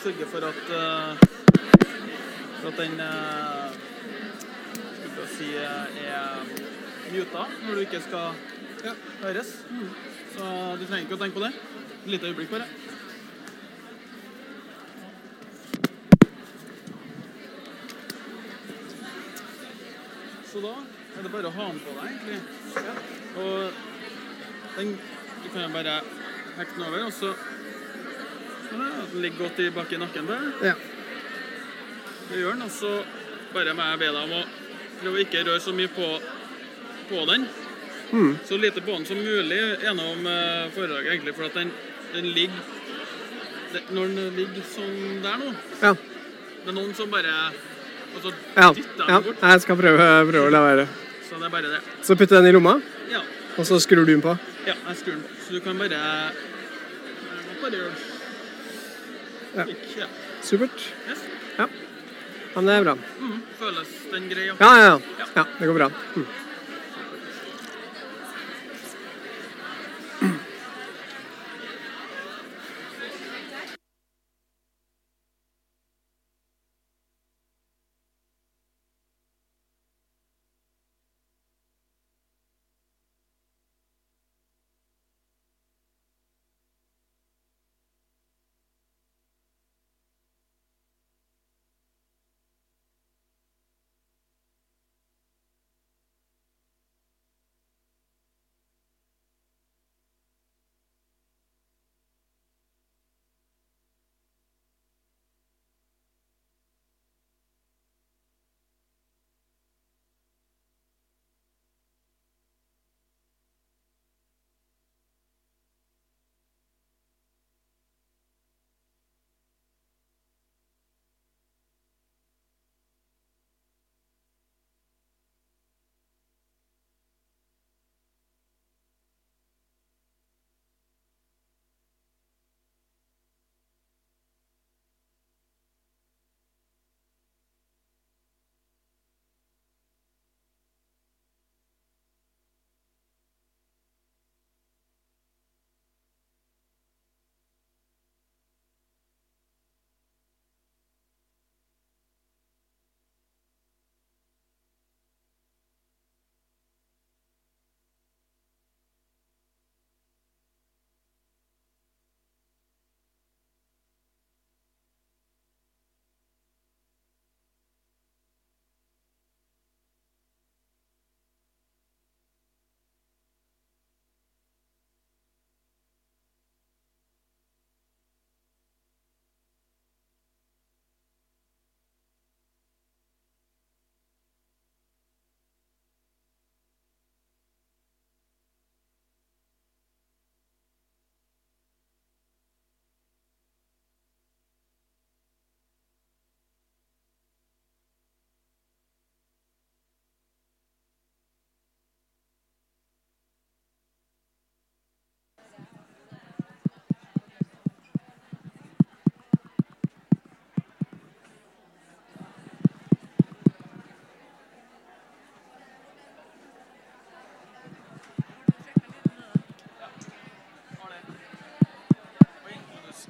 Sørge for at, eh, for at den eh, skal si, eh, er muta når du ikke skal høres. Så du trenger ikke å tenke på det. Et lite øyeblikk bare. Så da er det bare å ha den på deg, egentlig. Og den du kan jo bare hekte den over, og så sånn, ja, at den ligger godt i bak i nakken deg. Ja. Det gjør den, og så bare må jeg be deg om å prøve ikke røre så mye på, på den. Mm. Så lite på den som mulig gjennom eh, foredraget, egentlig, for at den, den ligger det, Når den ligger sånn der nå Ja. Det er noen som bare Og så Ja. dytter ja. den bort. Jeg skal prøve, prøve å la være. Så det er bare det. Så putter den i lomma, Ja. og så skrur du den på. Ja, jeg skrur den på. Så du kan bare Bare gjøre Ja. Supert. Yes. Ja. Men det er bra. Mm, føles den greia? Ja, ja, ja. ja det går bra. Mm.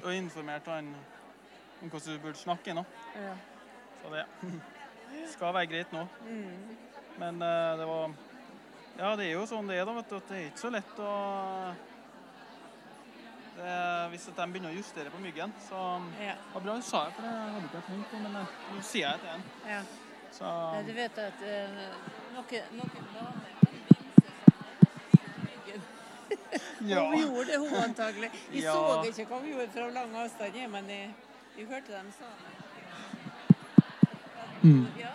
Og informert han om hvordan du burde snakke nå. Ja. Så det skal være greit nå. Mm. Men uh, det var Ja, det er jo sånn det er, da. vet du, at Det er ikke så lett å det, Hvis de begynner å justere på myggen, så Ja. Det var bra du sa det, for det hadde ikke jeg tenkt på, men eh, nå sier jeg det igjen. ja. Så ja, Du vet at uh, noen, noen Ja. Hun gjorde det, hun antagelig. Vi Ja. så ikke hva hun gjorde fra lang avstand, men jeg hørte dem sa det. Mm. Ja,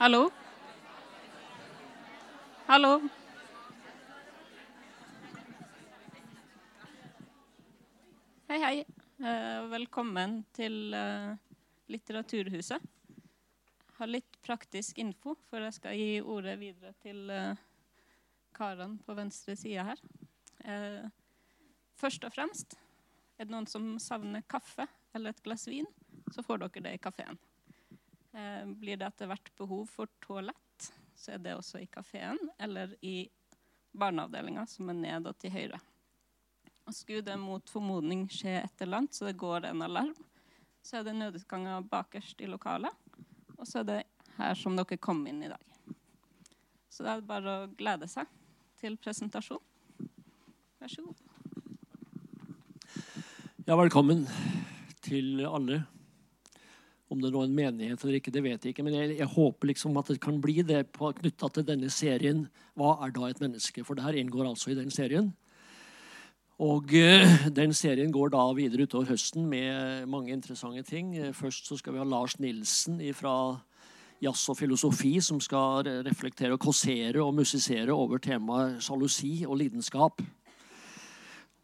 Hallo? Hallo? Hei, hei. Eh, velkommen til eh, Litteraturhuset. Jeg har litt praktisk info, for jeg skal gi ordet videre til eh, karene på venstre side her. Først og fremst, er det noen som savner kaffe eller et glass vin, så får dere det i kafeen. Eh, blir det etter hvert behov for toalett, så er det også i kafeen eller i barneavdelinga, som er ned og til høyre. Og skulle det mot formodning skje et eller annet, så det går en alarm, så er det nødutganger bakerst i lokalet. Og så er det her som dere kom inn i dag. Så det er bare å glede seg til presentasjon. Vær så god. Ja, velkommen til alle. Om det nå er en menighet eller ikke, det vet jeg ikke. Men jeg, jeg håper liksom at det kan bli det knytta til denne serien 'Hva er da et menneske?' For det her inngår altså i den serien. Og eh, den serien går da videre utover høsten med mange interessante ting. Eh, Først så skal vi ha Lars Nilsen fra jazz og filosofi, som skal reflektere og kåsere og musisere over temaet sjalusi og lidenskap.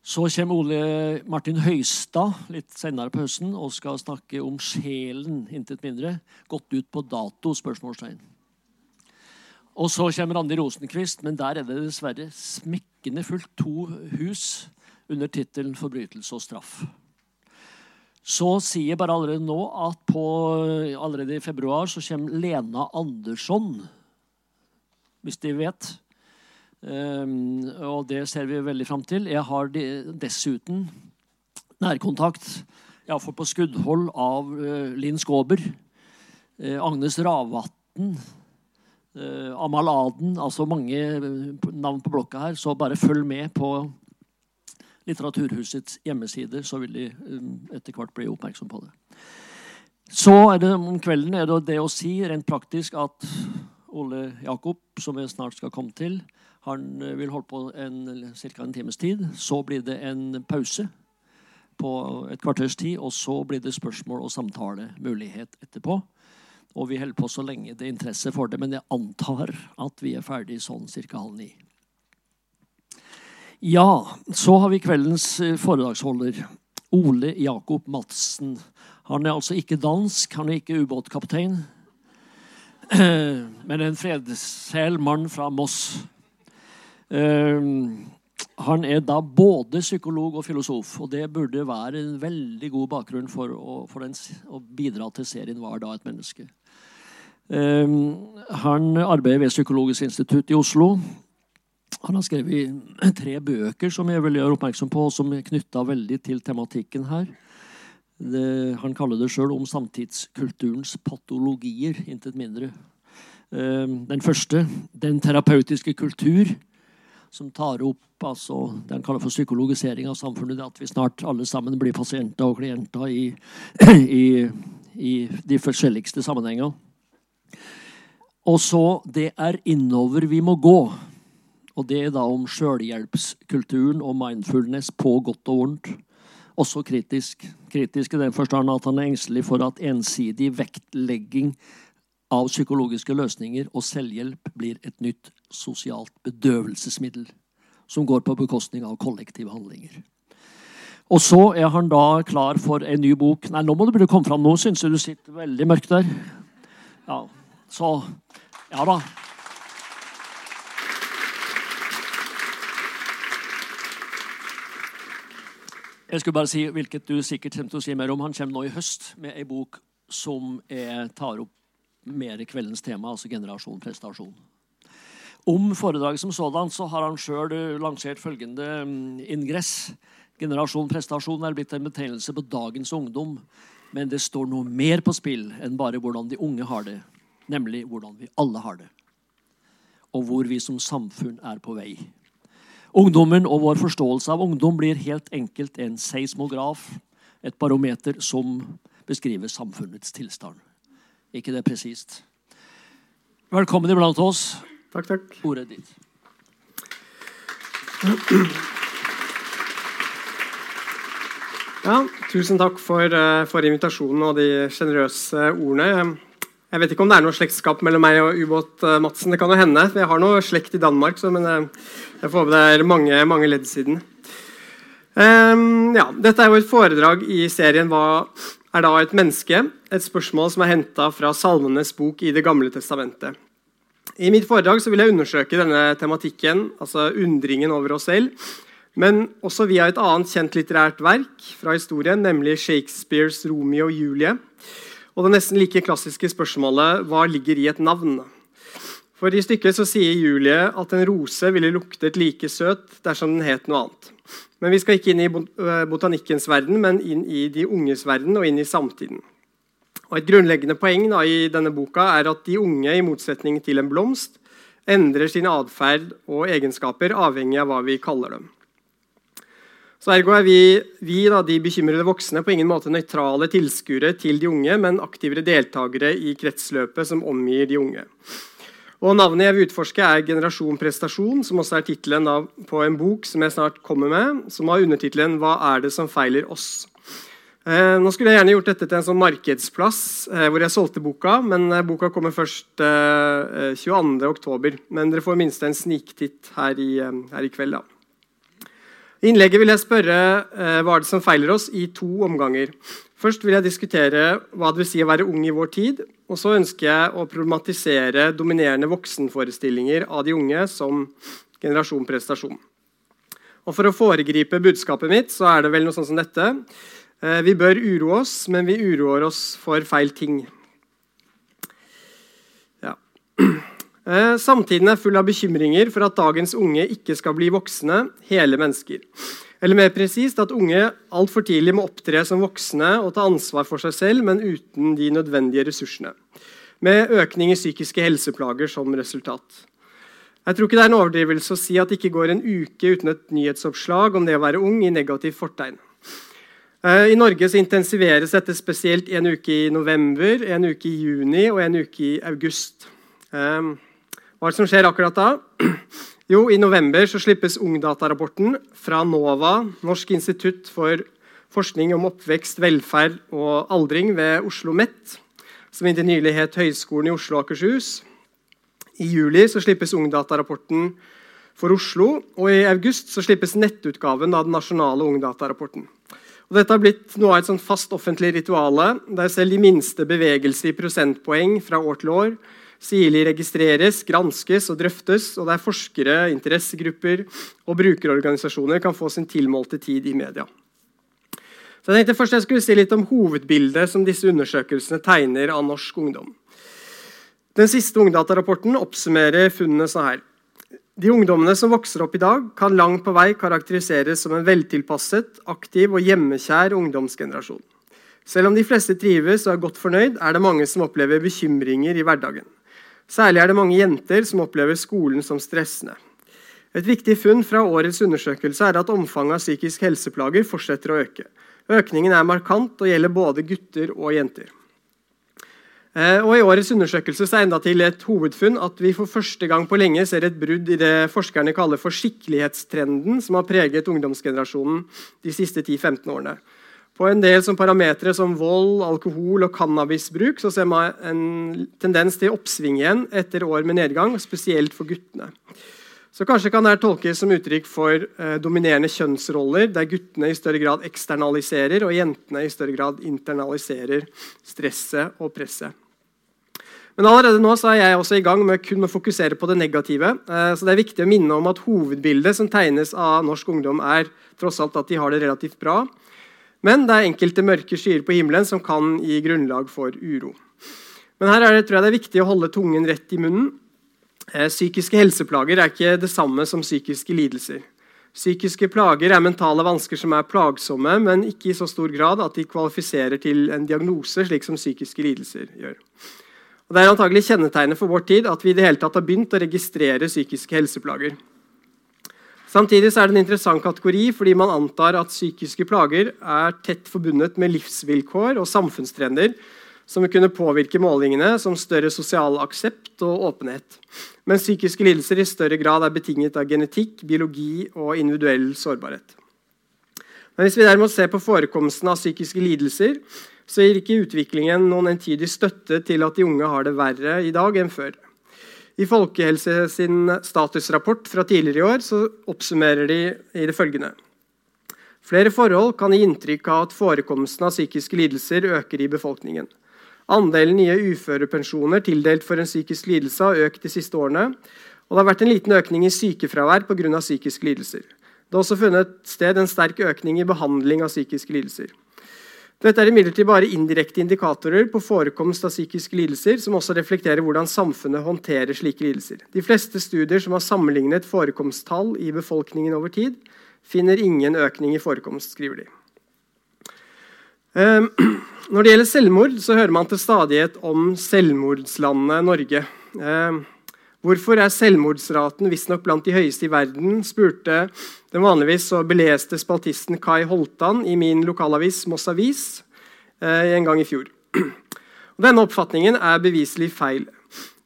Så kommer Ole Martin Høistad litt senere på høsten og skal snakke om sjelen, intet mindre. Gått ut på dato? spørsmålstegn. Og så kommer Randi Rosenquist, men der er det dessverre smekkende fullt to hus under tittelen 'Forbrytelse og straff'. Så sier jeg bare allerede nå at på, allerede i februar så kommer Lena Andersson, hvis de vet. Um, og det ser vi veldig fram til. Jeg har dessuten nærkontakt, iallfall på skuddhold, av uh, Linn Skåber, uh, Agnes Ravatn, uh, Amal Aden Altså mange navn på blokka her. Så bare følg med på Litteraturhusets hjemmesider, så vil de etter hvert bli oppmerksom på det. Så er det om kvelden er det det å si rent praktisk at Ole Jakob, som vi snart skal komme til, han eh, vil holde på en, ca. en times tid. Så blir det en pause på et kvarters tid, og så blir det spørsmål og samtalemulighet etterpå. Og vi holder på så lenge det er interesse for det, men jeg antar at vi er ferdig sånn ca. halv ni. Ja, så har vi kveldens eh, foredragsholder. Ole Jakob Madsen. Han er altså ikke dansk, han er ikke ubåtkaptein, men en fredssel mann fra Moss. Um, han er da både psykolog og filosof, og det burde være en veldig god bakgrunn for å, for den, å bidra til serien 'Hva er da et menneske'? Um, han arbeider ved Psykologisk institutt i Oslo. Han har skrevet tre bøker som jeg vil gjøre oppmerksom på, som er knytta veldig til tematikken her. Det, han kaller det sjøl om samtidskulturens patologier, intet mindre. Um, den første, 'Den terapeutiske kultur', som tar opp altså, det han kaller for psykologisering av samfunnet. At vi snart alle sammen blir pasienter og klienter i, i, i de forskjelligste sammenhenger. Og så 'Det er innover vi må gå'. Og det er da om sjølhjelpskulturen og mindfulness på godt og vondt. Også kritisk. Kritisk i den forstand at han er engstelig for at ensidig vektlegging av psykologiske løsninger og selvhjelp blir et nytt sosialt bedøvelsesmiddel som går på bekostning av kollektive handlinger. Og så er han da klar for en ny bok. Nei, nå må du å komme fram. Nå syns jeg du sitter veldig mørkt der. Ja, så Ja da. Jeg skulle bare si, hvilket du sikkert kommer til å si mer om. Han kommer nå i høst med ei bok som er, tar opp mer kveldens tema, altså generasjon prestasjon. Om foredraget som sådan så har han sjøl lansert følgende mm, ingress. Generasjon prestasjon er blitt en betegnelse på dagens ungdom. Men det står noe mer på spill enn bare hvordan de unge har det. Nemlig hvordan vi alle har det. Og hvor vi som samfunn er på vei. Ungdommen og vår forståelse av ungdom blir helt enkelt en seismograf, et barometer som beskriver samfunnets tilstand. ikke det presist? Velkommen iblant oss. Takk, takk. Ordet ditt. Ja, tusen takk for, eh, for invitasjonen og de sjenerøse ordene. Jeg vet ikke om det er noe slektskap mellom meg og Ubåt-Madsen. Det kan jo hende. Jeg har noe slekt i Danmark, så, men eh, jeg får håpe det er mange, mange ledd siden. Um, ja, dette er jo et foredrag i serien 'Hva er da et menneske?' Et spørsmål som er henta fra Salmenes bok i Det gamle testamentet. I mitt foredrag vil jeg undersøke denne tematikken, altså undringen over oss selv, men også via et annet kjent litterært verk fra historien, nemlig Shakespeares 'Romeo og Julie'. Og det nesten like klassiske spørsmålet 'Hva ligger i et navn?' For I stykket så sier Julie at en rose ville luktet like søt dersom den het noe annet. Men vi skal ikke inn i botanikkens verden, men inn i de unges verden og inn i samtiden. Og Et grunnleggende poeng da, i denne boka er at de unge, i motsetning til en blomst, endrer sin atferd og egenskaper avhengig av hva vi kaller dem. Så Ergo er vi, vi da, de bekymrede voksne på ingen måte nøytrale tilskuere til de unge, men aktivere deltakere i kretsløpet som omgir de unge. Og Navnet jeg vil utforske, er 'Generasjon prestasjon', som også er tittelen på en bok som jeg snart kommer med, som har undertittelen 'Hva er det som feiler oss?' Eh, nå skulle jeg gjerne gjort dette til en sånn markedsplass eh, hvor jeg solgte boka, men eh, boka kommer først eh, 22.10. Men dere får minst en sniktitt her i, eh, her i kveld. da. I innlegget vil jeg spørre eh, hva er det som feiler oss, i to omganger. Først vil jeg diskutere hva det vil si å være ung i vår tid. Og så ønsker jeg å problematisere dominerende voksenforestillinger av de unge som generasjon prestasjon. Og For å foregripe budskapet mitt så er det vel noe sånt som dette. Eh, vi bør uroe oss, men vi uroer oss for feil ting. Ja. Eh, samtiden er full av bekymringer for at dagens unge ikke skal bli voksne, hele mennesker. Eller mer presist at unge altfor tidlig må opptre som voksne og ta ansvar for seg selv, men uten de nødvendige ressursene. Med økning i psykiske helseplager som resultat. Jeg tror ikke det er en overdrivelse å si at det ikke går en uke uten et nyhetsoppslag om det å være ung i negativ fortegn. Eh, I Norge intensiveres dette spesielt en uke i november, en uke i juni og en uke i august. Um, hva er det som skjer akkurat da? Jo, I november slippes Ungdata-rapporten fra NOVA, Norsk institutt for forskning om oppvekst, velferd og aldring ved Oslo OsloMet, som inntil nylig het Høgskolen i Oslo og Akershus. I juli slippes Ungdata-rapporten for Oslo, og i august slippes nettutgaven av den nasjonale Ungdata-rapporten. Og dette har blitt noe av et sånn fast offentlig rituale, der selv de minste bevegelser i prosentpoeng fra år til år Sirlig registreres, granskes og drøftes, og der forskere, interessegrupper og brukerorganisasjoner kan få sin tilmålte tid i media. Så jeg tenkte først jeg skulle si litt om hovedbildet som disse undersøkelsene tegner av norsk ungdom. Den siste Ungdata-rapporten oppsummerer funnene sånn her. De ungdommene som vokser opp i dag, kan langt på vei karakteriseres som en veltilpasset, aktiv og hjemmekjær ungdomsgenerasjon. Selv om de fleste trives og er godt fornøyd, er det mange som opplever bekymringer i hverdagen. Særlig er det mange jenter som opplever skolen som stressende. Et viktig funn fra årets undersøkelse er at omfanget av psykisk helseplager fortsetter å øke. Økningen er markant og gjelder både gutter og jenter. Eh, og I årets undersøkelse er enda til et hovedfunn at vi for første gang på lenge ser et brudd i det forskerne kaller for skikkelighetstrenden som har preget ungdomsgenerasjonen de siste 10-15 årene. På en del som parametere som vold, alkohol og cannabisbruk så ser man en tendens til oppsving igjen etter år med nedgang, spesielt for guttene. Så Kanskje kan dette tolkes som uttrykk for eh, dominerende kjønnsroller, der guttene i større grad eksternaliserer og jentene i større grad internaliserer stresset og presset. Men allerede nå er jeg også i gang med kun å fokusere på det negative. Eh, så det er viktig å minne om at hovedbildet som tegnes av norsk ungdom, er tross alt at de har det relativt bra. Men det er enkelte mørke skyer på himmelen som kan gi grunnlag for uro. Men her det, tror jeg det er viktig å holde tungen rett i munnen. Eh, psykiske helseplager er ikke det samme som psykiske lidelser. Psykiske plager er mentale vansker som er plagsomme, men ikke i så stor grad at de kvalifiserer til en diagnose, slik som psykiske lidelser gjør. Og det er antagelig kjennetegnet for vår tid at vi i det hele tatt har begynt å registrere psykiske helseplager. Samtidig er det en interessant kategori fordi man antar at psykiske plager er tett forbundet med livsvilkår og samfunnstrender som vil kunne påvirke målingene som større sosial aksept og åpenhet. Mens psykiske lidelser i større grad er betinget av genetikk, biologi og individuell sårbarhet. Men Hvis vi derimot ser på forekomsten av psykiske lidelser, så gir ikke utviklingen noen entydig støtte til at de unge har det verre i dag enn før. I Folkehelse sin statusrapport fra tidligere i år så oppsummerer de i det følgende. Flere forhold kan gi inntrykk av at forekomsten av psykiske lidelser øker i befolkningen. Andelen nye uførepensjoner tildelt for en psykisk lidelse har økt de siste årene, og det har vært en liten økning i sykefravær pga. psykiske lidelser. Det har også funnet sted en sterk økning i behandling av psykiske lidelser. Dette er imidlertid bare indirekte indikatorer på forekomst av psykiske lidelser, som også reflekterer hvordan samfunnet håndterer slike lidelser. De fleste studier som har sammenlignet forekomsttall i befolkningen over tid, finner ingen økning i forekomst, skriver de. Ehm, når det gjelder selvmord, så hører man til stadighet om selvmordslandet Norge. Hvorfor er selvmordsraten visstnok blant de høyeste i verden? spurte den vanligvis så beleste spaltisten Kai Holtan i min lokalavis Moss Avis eh, en gang i fjor. Denne oppfatningen er beviselig feil.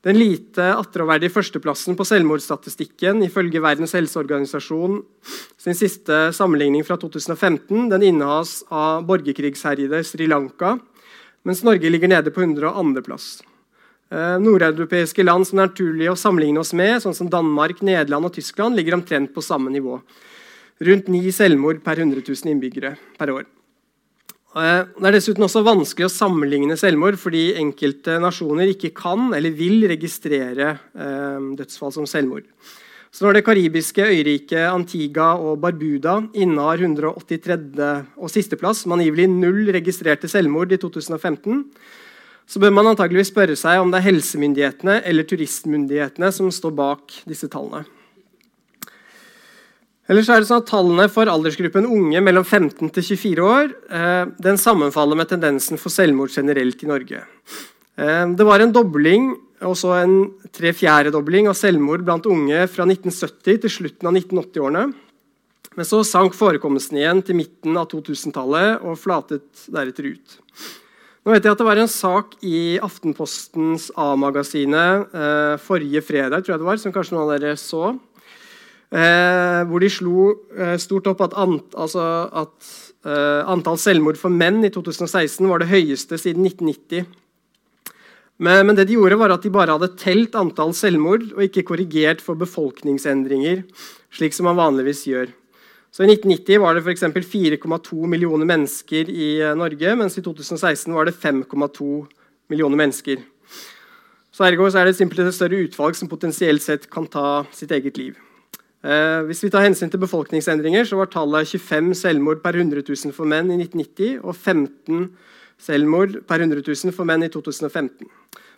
Den lite attråverdige førsteplassen på selvmordsstatistikken ifølge Verdens helseorganisasjon sin siste sammenligning fra 2015 den innehas av borgerkrigsherjede Sri Lanka, mens Norge ligger nede på 102.-plass. Eh, nordeuropeiske land som det er naturlig å sammenligne oss med, sånn som Danmark, Nederland og Tyskland, ligger omtrent på samme nivå. Rundt ni selvmord per 100 000 innbyggere per år. Eh, det er dessuten også vanskelig å sammenligne selvmord fordi enkelte nasjoner ikke kan eller vil registrere eh, dødsfall som selvmord. Så når det karibiske øyriket Antiga og Barbuda innehar 183. og sisteplass, med angivelig null registrerte selvmord i 2015, så bør man antageligvis spørre seg om det er helsemyndighetene eller turistmyndighetene som står bak disse tallene. Ellers er det sånn at Tallene for aldersgruppen unge mellom 15 til 24 år eh, den sammenfaller med tendensen for selvmord generelt i Norge. Eh, det var en dobling og så en tre fjerdedobling av selvmord blant unge fra 1970 til slutten av 1980-årene. Men så sank forekomsten igjen til midten av 2000-tallet og flatet deretter ut. Nå vet jeg at Det var en sak i Aftenpostens A-magasinet eh, forrige fredag tror jeg det var, som kanskje noen av dere så. Eh, hvor de slo eh, stort opp at, ant, altså at eh, antall selvmord for menn i 2016 var det høyeste siden 1990. Men, men, det de gjorde var at de bare hadde telt antall selvmord og ikke korrigert for befolkningsendringer, slik som man vanligvis gjør. Så I 1990 var det f.eks. 4,2 millioner mennesker i eh, Norge, mens i 2016 var det 5,2 millioner mennesker. Så Ergo så er det simpelthen et større utvalg som potensielt sett kan ta sitt eget liv. Eh, hvis vi tar hensyn til befolkningsendringer, så var tallet 25 selvmord per 100 000 for menn i 1990 og 15 selvmord per 100 000 for menn i 2015.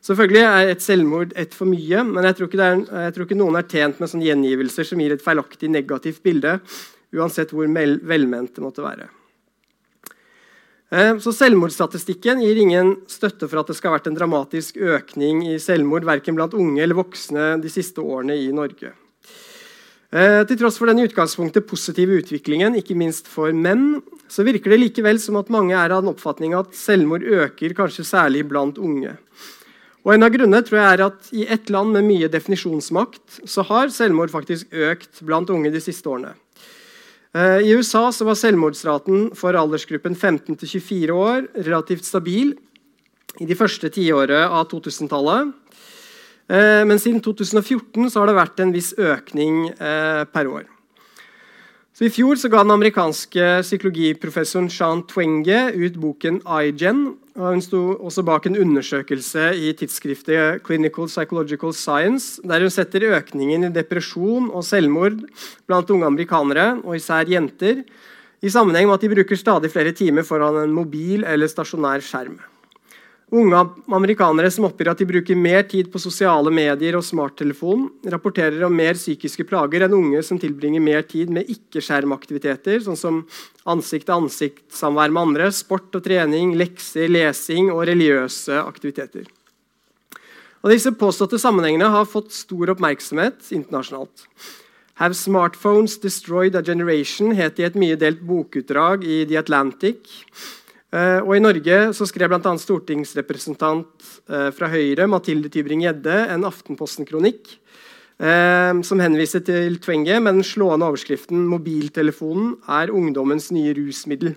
Selvfølgelig er et selvmord ett for mye, men jeg tror, er, jeg tror, ikke noen er tjent med sånne gjengivelser som gir et feilaktig negativt bilde, uansett hvor velment det måtte være. Eh, så Selvmordsstatistikken gir ingen støtte for at det skal ha vært en dramatisk økning i selvmord verken blant unge eller voksne de siste årene i Norge. Eh, til tross for den i utgangspunktet positive utviklingen, ikke minst for menn, så virker det likevel som at mange er av den oppfatning at selvmord øker kanskje særlig blant unge. Og En av grunnene tror jeg er at i et land med mye definisjonsmakt så har selvmord faktisk økt blant unge de siste årene. Eh, I USA var selvmordsraten for aldersgruppen 15 24 år relativt stabil i de første tiåret av 2000-tallet. Eh, men siden 2014 har det vært en viss økning eh, per år. Så I fjor så ga den amerikanske psykologiprofessoren Sean Twenge ut boken iGen. og Hun sto også bak en undersøkelse i tidsskriftet Clinical Psychological Science, der hun setter økningen i depresjon og selvmord blant unge amerikanere, og især jenter, i sammenheng med at de bruker stadig flere timer foran en mobil eller stasjonær skjerm. Unge amerikanere som oppgir at de bruker mer tid på sosiale medier og smarttelefon, rapporterer om mer psykiske plager enn unge som tilbringer mer tid med ikke-skjermaktiviteter, sånn som ansikt-til-ansikt-samvær med andre, sport og trening, lekser, lesing og religiøse aktiviteter. Og disse påståtte sammenhengene har fått stor oppmerksomhet internasjonalt. 'Have smartphones destroyed a generation' het i et mye delt bokutdrag i The Atlantic. Uh, og I Norge så skrev bl.a. stortingsrepresentant uh, fra Høyre Mathilde Tybring-Gjedde en Aftenposten-kronikk uh, som henviser til Tvenge med den slående overskriften 'Mobiltelefonen er ungdommens nye rusmiddel'.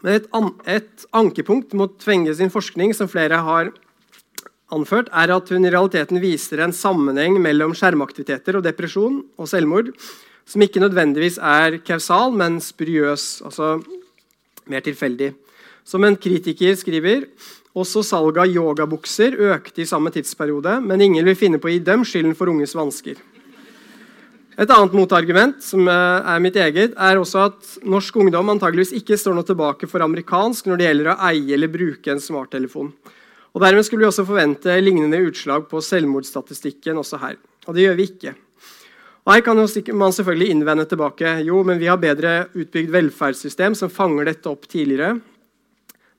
Men et, an et ankepunkt mot Tvenge sin forskning som flere har anført, er at hun i realiteten viser en sammenheng mellom skjermaktiviteter og depresjon og selvmord som ikke nødvendigvis er kausal, men spuriøs, altså mer tilfeldig. Som en kritiker skriver, også salget av yogabukser økte i samme tidsperiode, men ingen vil finne på å gi dem skylden for unges vansker. Et annet motargument som eh, er mitt eget, er også at norsk ungdom antageligvis ikke står noe tilbake for amerikansk når det gjelder å eie eller bruke en smarttelefon. Og Dermed skulle vi også forvente lignende utslag på selvmordsstatistikken også her. Og det gjør vi ikke. Her kan man selvfølgelig innvende tilbake jo, men vi har bedre utbygd velferdssystem som fanger dette opp tidligere.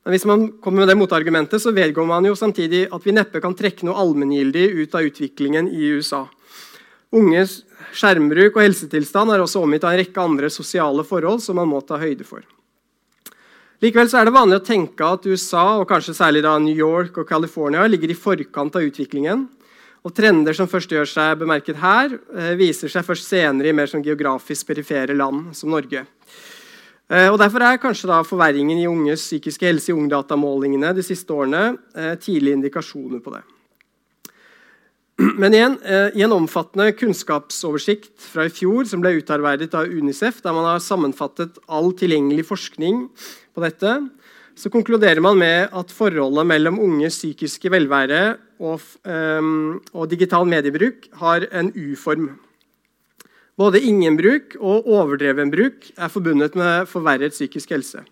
Men hvis man kommer med det motargumentet, så vedgår man jo samtidig at vi neppe kan trekke noe allmenngyldig ut av utviklingen i USA. Unges skjermbruk og helsetilstand er også omgitt av en rekke andre sosiale forhold som man må ta høyde for. Likevel er det vanlig å tenke at USA, og kanskje særlig New York og California, ligger i forkant av utviklingen. Og Trender som først gjør seg bemerket her, eh, viser seg først senere i mer sånn geografisk perifere land som Norge. Eh, og Derfor er kanskje forverringen i unges psykiske helse i ungdatamålingene de siste årene eh, tidlige indikasjoner på det. Men igjen, I en omfattende kunnskapsoversikt fra i fjor som ble utarbeidet av Unicef, der man har sammenfattet all tilgjengelig forskning på dette, så konkluderer man med at forholdet mellom unges psykiske velvære og, um, og digital mediebruk har en U-form. Både ingenbruk og overdreven bruk er forbundet med forverret psykisk helse.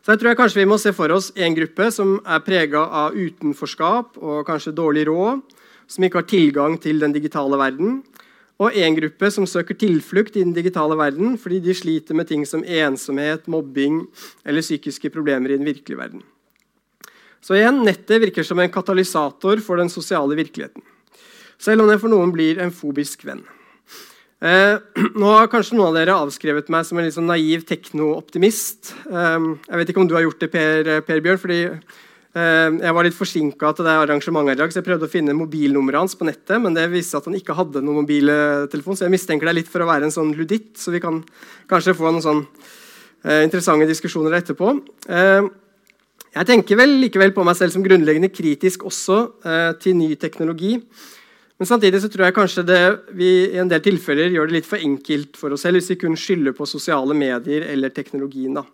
Så jeg tror jeg kanskje Vi må se for oss en gruppe som er prega av utenforskap og kanskje dårlig råd, som ikke har tilgang til den digitale verden, og en gruppe som søker tilflukt i den digitale verden fordi de sliter med ting som ensomhet, mobbing eller psykiske problemer i den virkelige verden. Så igjen, Nettet virker som en katalysator for den sosiale virkeligheten. Selv om det for noen blir en fobisk venn. Eh, nå har kanskje noen av dere avskrevet meg som en litt sånn naiv teknooptimist. Eh, jeg vet ikke om du har gjort det, Per, per Bjørn. fordi eh, Jeg var litt forsinka til det arrangementet i dag, så jeg prøvde å finne mobilnummeret hans på nettet, men det viste at han ikke hadde noen mobiltelefon, så jeg mistenker deg litt for å være en sånn luditt, så vi kan kanskje få noen sånn eh, interessante diskusjoner etterpå. Eh, jeg tenker vel likevel på meg selv som grunnleggende kritisk også eh, til ny teknologi. Men samtidig så tror jeg kanskje det, vi i en del tilfeller gjør det litt for enkelt for oss selv hvis vi kun skylder på sosiale medier eller teknologien. da.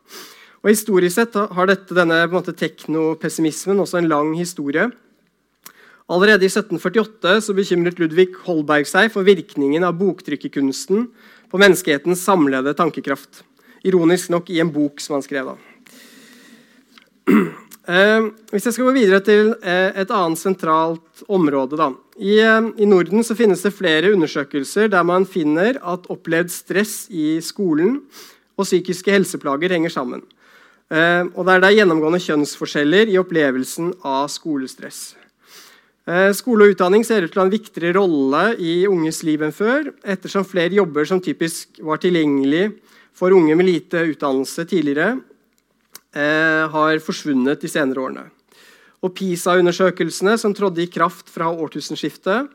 Og Historisk sett har dette, denne på teknopessimismen også en lang historie. Allerede i 1748 så bekymret Ludvig Holberg seg for virkningen av boktrykkerkunsten på menneskehetens samlede tankekraft. Ironisk nok i en bok som han skrev. da. Eh, hvis jeg skal gå videre til eh, et annet sentralt område da. I, eh, I, Norden så finnes det flere undersøkelser der man finner at opplevd stress i skolen og psykiske helseplager henger sammen. Og der det er gjennomgående kjønnsforskjeller i opplevelsen av skolestress. Skole og utdanning ser ut til å ha en viktigere rolle i unges liv enn før, ettersom flere jobber som typisk var tilgjengelig for unge med lite utdannelse tidligere, eh, har forsvunnet de senere årene. Og PISA-undersøkelsene som trådte i kraft fra årtusenskiftet,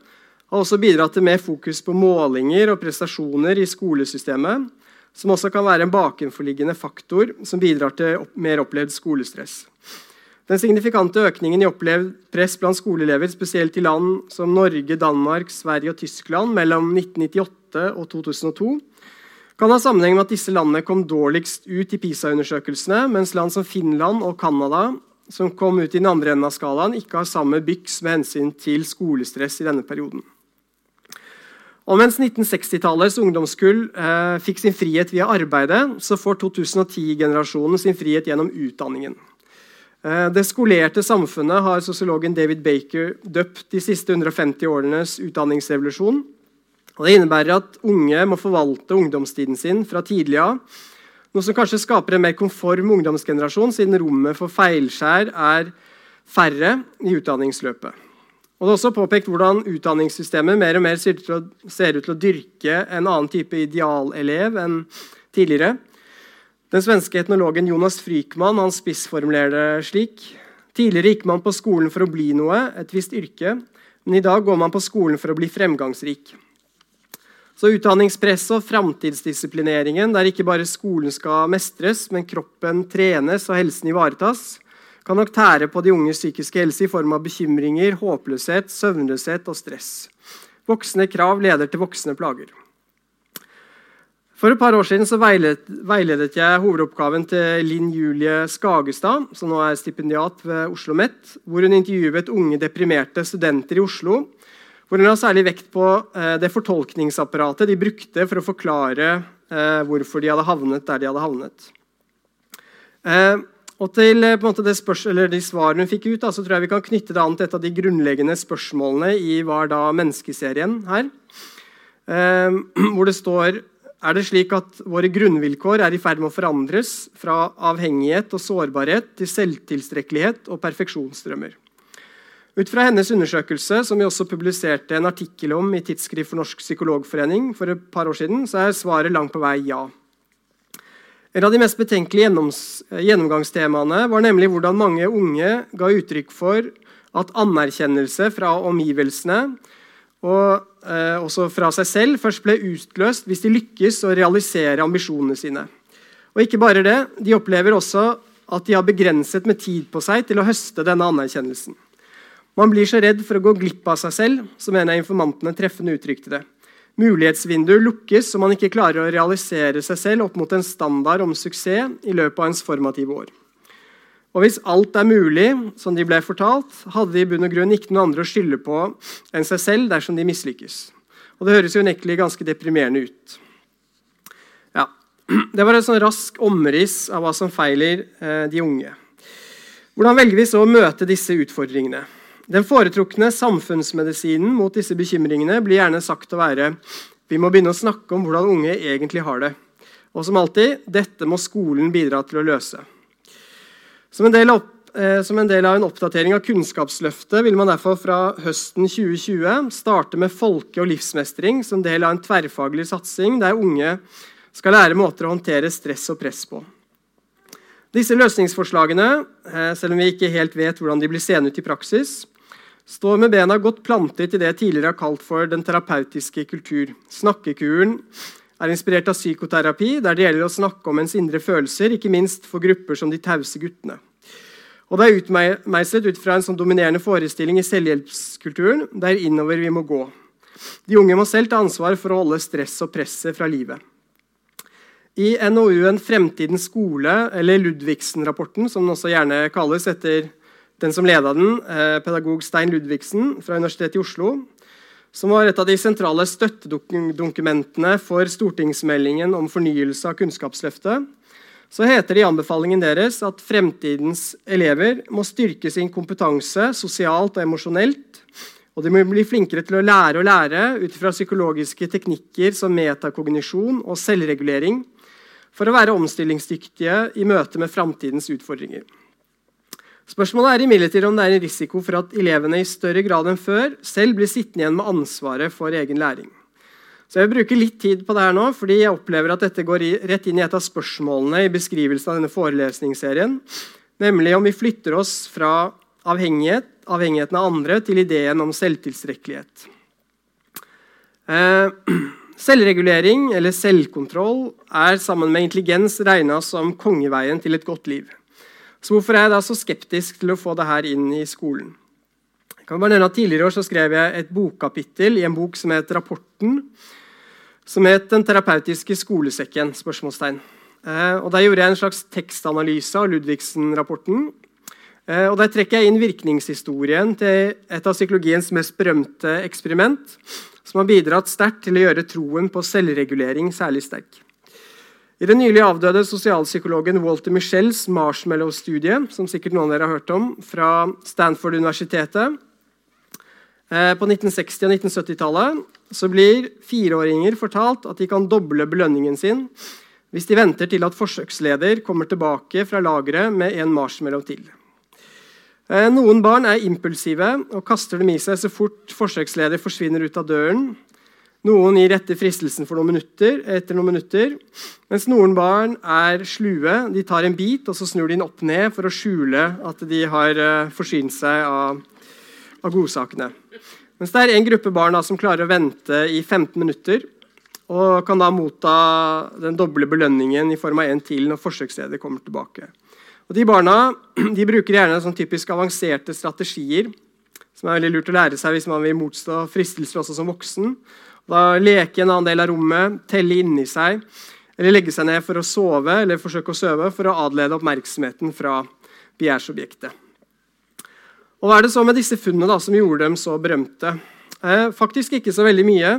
har også bidratt til mer fokus på målinger og prestasjoner i skolesystemet, som også kan være en bakenforliggende faktor som bidrar til mer opplevd skolestress. Den signifikante økningen i opplevd press blant skoleelever, spesielt i land som Norge, Danmark, Sverige og Tyskland mellom 1998 og 2002, kan ha sammenheng med at disse landene kom dårligst ut i PISA-undersøkelsene, mens land som Finland og Canada, som kom ut i den andre enden av skalaen, ikke har samme byks med hensyn til skolestress i denne perioden. Og mens 1960-tallets ungdomskull eh, fikk sin frihet via arbeidet, så får 2010-generasjonen sin frihet gjennom utdanningen. Eh, det skolerte samfunnet har sosiologen David Baker døpt de siste 150 årenes utdanningsrevolusjon. Og Det innebærer at unge må forvalte ungdomstiden sin fra tidlig av. Noe som kanskje skaper en mer konform ungdomsgenerasjon, siden rommet for feilskjær er færre i utdanningsløpet. Og Det er også påpekt hvordan utdanningssystemet mer og mer ser ut til å, ut til å dyrke en annen type idealelev enn tidligere. Den svenske etnologen Jonas Frykman han spissformulerer det slik. Tidligere gikk man på skolen for å bli noe, et visst yrke, men i dag går man på skolen for å bli fremgangsrik. Så utdanningspresset og framtidsdisiplineringen, der ikke bare skolen skal mestres, men kroppen trenes og helsen ivaretas, kan nok tære på de unges psykiske helse i form av bekymringer, håpløshet, søvnløshet og stress. Voksne krav leder til voksne plager. For et par år siden veiledet jeg hovedoppgaven til Linn Julie Skagestad, som nå er stipendiat ved Oslo OsloMet, hvor hun intervjuet unge deprimerte studenter i Oslo. Hvor hun har særlig vekt på eh, det fortolkningsapparatet de brukte for å forklare eh, hvorfor de hadde havnet der de hadde havnet. Og til eh, måte, De svarene hun fikk ut, da, så tror jeg vi kan knytte det an til et av de grunnleggende spørsmålene i Hva er da menneskeserien her. Eh, hvor det står er det slik at våre grunnvilkår er i ferd med å forandres fra avhengighet og sårbarhet til selvtilstrekkelighet og perfeksjonsdrømmer. Ut fra hennes undersøkelse, som vi også publiserte en artikkel om i Tidsskrift for Norsk Psykologforening for et par år siden, så er svaret langt på vei ja. En av de mest betenkelige gjennomgangstemaene var nemlig hvordan mange unge ga uttrykk for at anerkjennelse fra omgivelsene og eh, også fra seg selv først ble utløst hvis de lykkes å realisere ambisjonene sine. Og ikke bare det, De opplever også at de har begrenset med tid på seg til å høste denne anerkjennelsen. Man blir så redd for å gå glipp av seg selv, som en av informantene treffende uttrykte det. Mulighetsvinduet lukkes om man ikke klarer å realisere seg selv opp mot en standard om suksess i løpet av ens formative år. Og hvis alt er mulig, som de ble fortalt, hadde de i bunn og grunn ikke noen andre å skylde på enn seg selv dersom de mislykkes. Og det høres jo unektelig ganske deprimerende ut. Ja, Det var et sånn rask omriss av hva som feiler eh, de unge. Hvordan velger vi så å møte disse utfordringene? Den foretrukne samfunnsmedisinen mot disse bekymringene blir gjerne sagt å være vi må begynne å snakke om hvordan unge egentlig har det. Og som alltid dette må skolen bidra til å løse. Som en, del opp, eh, en del av en oppdatering av Kunnskapsløftet vil man derfor fra høsten 2020 starte med folke- og livsmestring som del av en tverrfaglig satsing der unge skal lære måter å håndtere stress og press på. Disse løsningsforslagene, eh, selv om vi ikke helt vet hvordan de blir seende ut i praksis, står med bena godt plantet i det jeg tidligere har kalt for den terapeutiske kultur. Snakkekuren er inspirert av psykoterapi, der det gjelder å snakke om ens indre følelser, ikke minst for grupper som de tause guttene. Og Det er utmeislet ut fra en sånn dominerende forestilling i selvhjelpskulturen. Det er innover vi må gå. De unge må selv ta ansvar for å holde stress og presset fra livet. I NOU-en 'Fremtidens skole', eller Ludvigsen-rapporten, som den også gjerne kalles etter den som leda den, eh, pedagog Stein Ludvigsen fra Universitetet i Oslo, som var et av de sentrale støttedokumentene for stortingsmeldingen om fornyelse av Kunnskapsløftet, så heter det i anbefalingen deres at fremtidens elever må styrke sin kompetanse sosialt og emosjonelt. Og de må bli flinkere til å lære og lære ut fra psykologiske teknikker som metakognisjon og selvregulering for å være omstillingsdyktige i møte med framtidens utfordringer. Spørsmålet er imidlertid om det er en risiko for at elevene i større grad enn før selv blir sittende igjen med ansvaret for egen læring. Så Jeg vil bruke litt tid på det her nå, fordi jeg opplever at dette går rett inn i et av spørsmålene i beskrivelsen av denne forelesningsserien, nemlig om vi flytter oss fra avhengighet, avhengigheten av andre til ideen om selvtilstrekkelighet. Eh, selvregulering, eller selvkontroll, er sammen med intelligens regna som kongeveien til et godt liv. Så hvorfor er jeg da så skeptisk til å få det her inn i skolen? Jeg kan bare nevne at Tidligere år så skrev jeg et bokkapittel i en bok som het 'Rapporten', som het 'Den terapeutiske skolesekken'. spørsmålstegn. Eh, og Der gjorde jeg en slags tekstanalyse av Ludvigsen-rapporten. Eh, og Der trekker jeg inn virkningshistorien til et av psykologiens mest berømte eksperiment, som har bidratt sterkt til å gjøre troen på selvregulering særlig sterk. I den nylig avdøde sosialpsykologen Walter Michels marshmallow-studie, som sikkert noen av dere har hørt om, fra Stanford-universitetet eh, på 1960- og 1970-tallet, så blir fireåringer fortalt at de kan doble belønningen sin hvis de venter til at forsøksleder kommer tilbake fra lageret med en marshmallow til. Eh, noen barn er impulsive og kaster dem i seg så fort forsøksleder forsvinner ut av døren. Noen gir etter fristelsen for noen minutter, etter noen minutter, mens noen barn er slue. De tar en bit og så snur de den opp ned for å skjule at de har uh, forsynt seg av, av, godsakene. Mens det er en gruppe barn da, som klarer å vente i 15 minutter. og kan da motta den doble belønningen i form av en til når forsøksstedet kommer tilbake. Og de barna de bruker gjerne sånn typisk avanserte strategier, som er veldig lurt å lære seg hvis man vil motstå fristelser også som voksen. Da Leke en annen del av rommet, telle inni seg, eller legge seg ned for å sove eller forsøke å sove for å adlede oppmerksomheten fra begjærsobjektet. Og Hva er det så med disse funnene da, som gjorde dem så berømte? Eh, faktisk ikke så veldig mye.